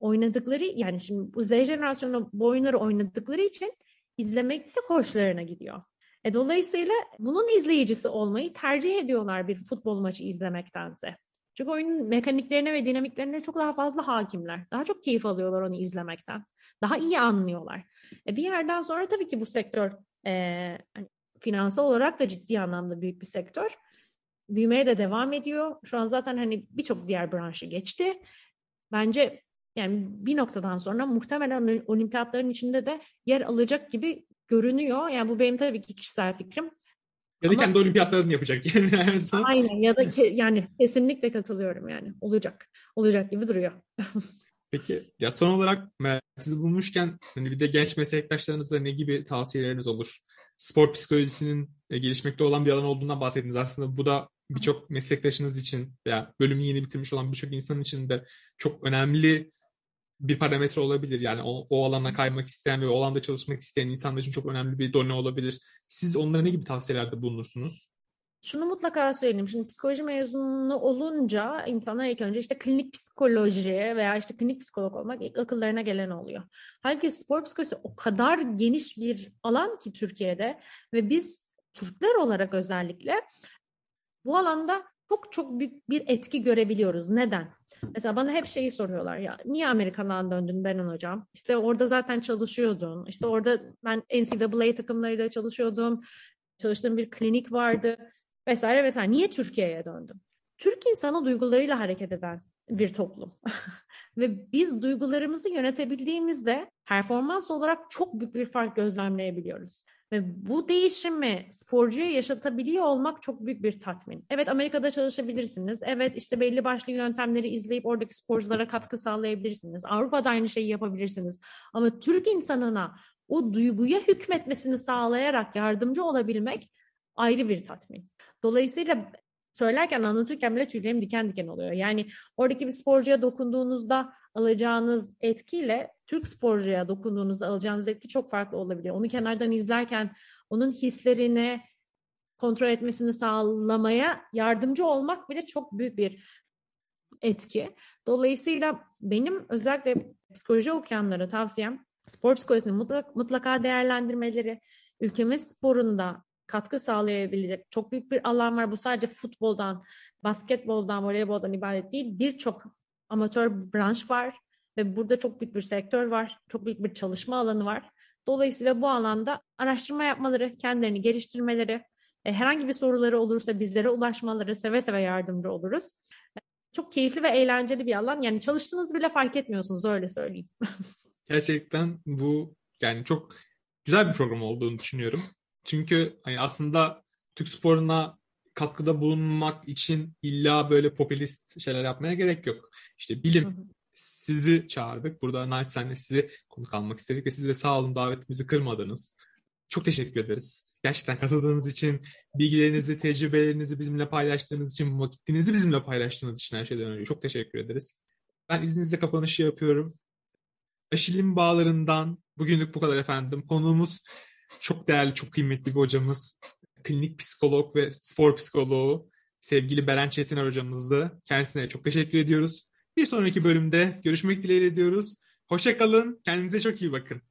Oynadıkları yani şimdi bu Z jenerasyonu bu oyunları oynadıkları için izlemek de hoşlarına gidiyor. E, dolayısıyla bunun izleyicisi olmayı tercih ediyorlar bir futbol maçı izlemektense. Çünkü oyunun mekaniklerine ve dinamiklerine çok daha fazla hakimler. Daha çok keyif alıyorlar onu izlemekten. Daha iyi anlıyorlar. E, bir yerden sonra tabii ki bu sektör e, hani finansal olarak da ciddi anlamda büyük bir sektör. Büyümeye de devam ediyor. Şu an zaten hani birçok diğer branşı geçti. Bence yani bir noktadan sonra muhtemelen olimpiyatların içinde de yer alacak gibi görünüyor. Yani bu benim tabii ki kişisel fikrim. Ya da Ama, kendi olimpiyatlarını yapacak. Yani aynen ya da ke, yani kesinlikle katılıyorum yani. Olacak. Olacak gibi duruyor. Peki ya son olarak sizi bulmuşken hani bir de genç meslektaşlarınızla ne gibi tavsiyeleriniz olur? Spor psikolojisinin e, gelişmekte olan bir alan olduğundan bahsettiniz. Aslında bu da birçok meslektaşınız için veya bölümü yeni bitirmiş olan birçok insan için de çok önemli bir parametre olabilir. Yani o, o alana kaymak isteyen ve o alanda çalışmak isteyen insanlar için çok önemli bir done olabilir. Siz onlara ne gibi tavsiyelerde bulunursunuz? Şunu mutlaka söyleyeyim. Şimdi psikoloji mezunu olunca insanlar ilk önce işte klinik psikoloji veya işte klinik psikolog olmak ilk akıllarına gelen oluyor. Halbuki spor psikolojisi o kadar geniş bir alan ki Türkiye'de ve biz Türkler olarak özellikle bu alanda çok çok büyük bir etki görebiliyoruz. Neden? Mesela bana hep şeyi soruyorlar ya niye Amerika'dan döndün Benan hocam? İşte orada zaten çalışıyordun. İşte orada ben NCAA takımlarıyla çalışıyordum. Çalıştığım bir klinik vardı vesaire vesaire. Niye Türkiye'ye döndün? Türk insanı duygularıyla hareket eden bir toplum. Ve biz duygularımızı yönetebildiğimizde performans olarak çok büyük bir fark gözlemleyebiliyoruz. Ve bu değişimi sporcuya yaşatabiliyor olmak çok büyük bir tatmin. Evet Amerika'da çalışabilirsiniz. Evet işte belli başlı yöntemleri izleyip oradaki sporculara katkı sağlayabilirsiniz. Avrupa'da aynı şeyi yapabilirsiniz. Ama Türk insanına o duyguya hükmetmesini sağlayarak yardımcı olabilmek ayrı bir tatmin. Dolayısıyla söylerken anlatırken bile tüylerim diken diken oluyor. Yani oradaki bir sporcuya dokunduğunuzda alacağınız etkiyle Türk sporcuya dokunduğunuzda alacağınız etki çok farklı olabiliyor. Onu kenardan izlerken onun hislerini kontrol etmesini sağlamaya yardımcı olmak bile çok büyük bir etki. Dolayısıyla benim özellikle psikoloji okuyanlara tavsiyem spor psikolojisini mutlaka, değerlendirmeleri, ülkemiz sporunda katkı sağlayabilecek çok büyük bir alan var. Bu sadece futboldan, basketboldan, voleyboldan ibaret değil. Birçok amatör branş var ve burada çok büyük bir sektör var. Çok büyük bir çalışma alanı var. Dolayısıyla bu alanda araştırma yapmaları, kendilerini geliştirmeleri, e, herhangi bir soruları olursa bizlere ulaşmaları seve seve yardımcı oluruz. Çok keyifli ve eğlenceli bir alan. Yani çalıştığınızı bile fark etmiyorsunuz öyle söyleyeyim. Gerçekten bu yani çok güzel bir program olduğunu düşünüyorum. Çünkü hani aslında Türk sporuna katkıda bulunmak için illa böyle popülist şeyler yapmaya gerek yok. İşte bilim hı hı. sizi çağırdık. Burada Night sizi konuk almak istedik ve siz de sağ olun davetimizi kırmadınız. Çok teşekkür ederiz. Gerçekten katıldığınız için, bilgilerinizi, tecrübelerinizi bizimle paylaştığınız için, vaktinizi bizimle paylaştığınız için her şeyden önce çok teşekkür ederiz. Ben izninizle kapanışı yapıyorum. Aşilim bağlarından bugünlük bu kadar efendim. Konuğumuz çok değerli, çok kıymetli bir hocamız. Klinik psikolog ve spor psikoloğu sevgili Beren Çetiner hocamızdı. Kendisine çok teşekkür ediyoruz. Bir sonraki bölümde görüşmek dileğiyle diyoruz. Hoşçakalın. Kendinize çok iyi bakın.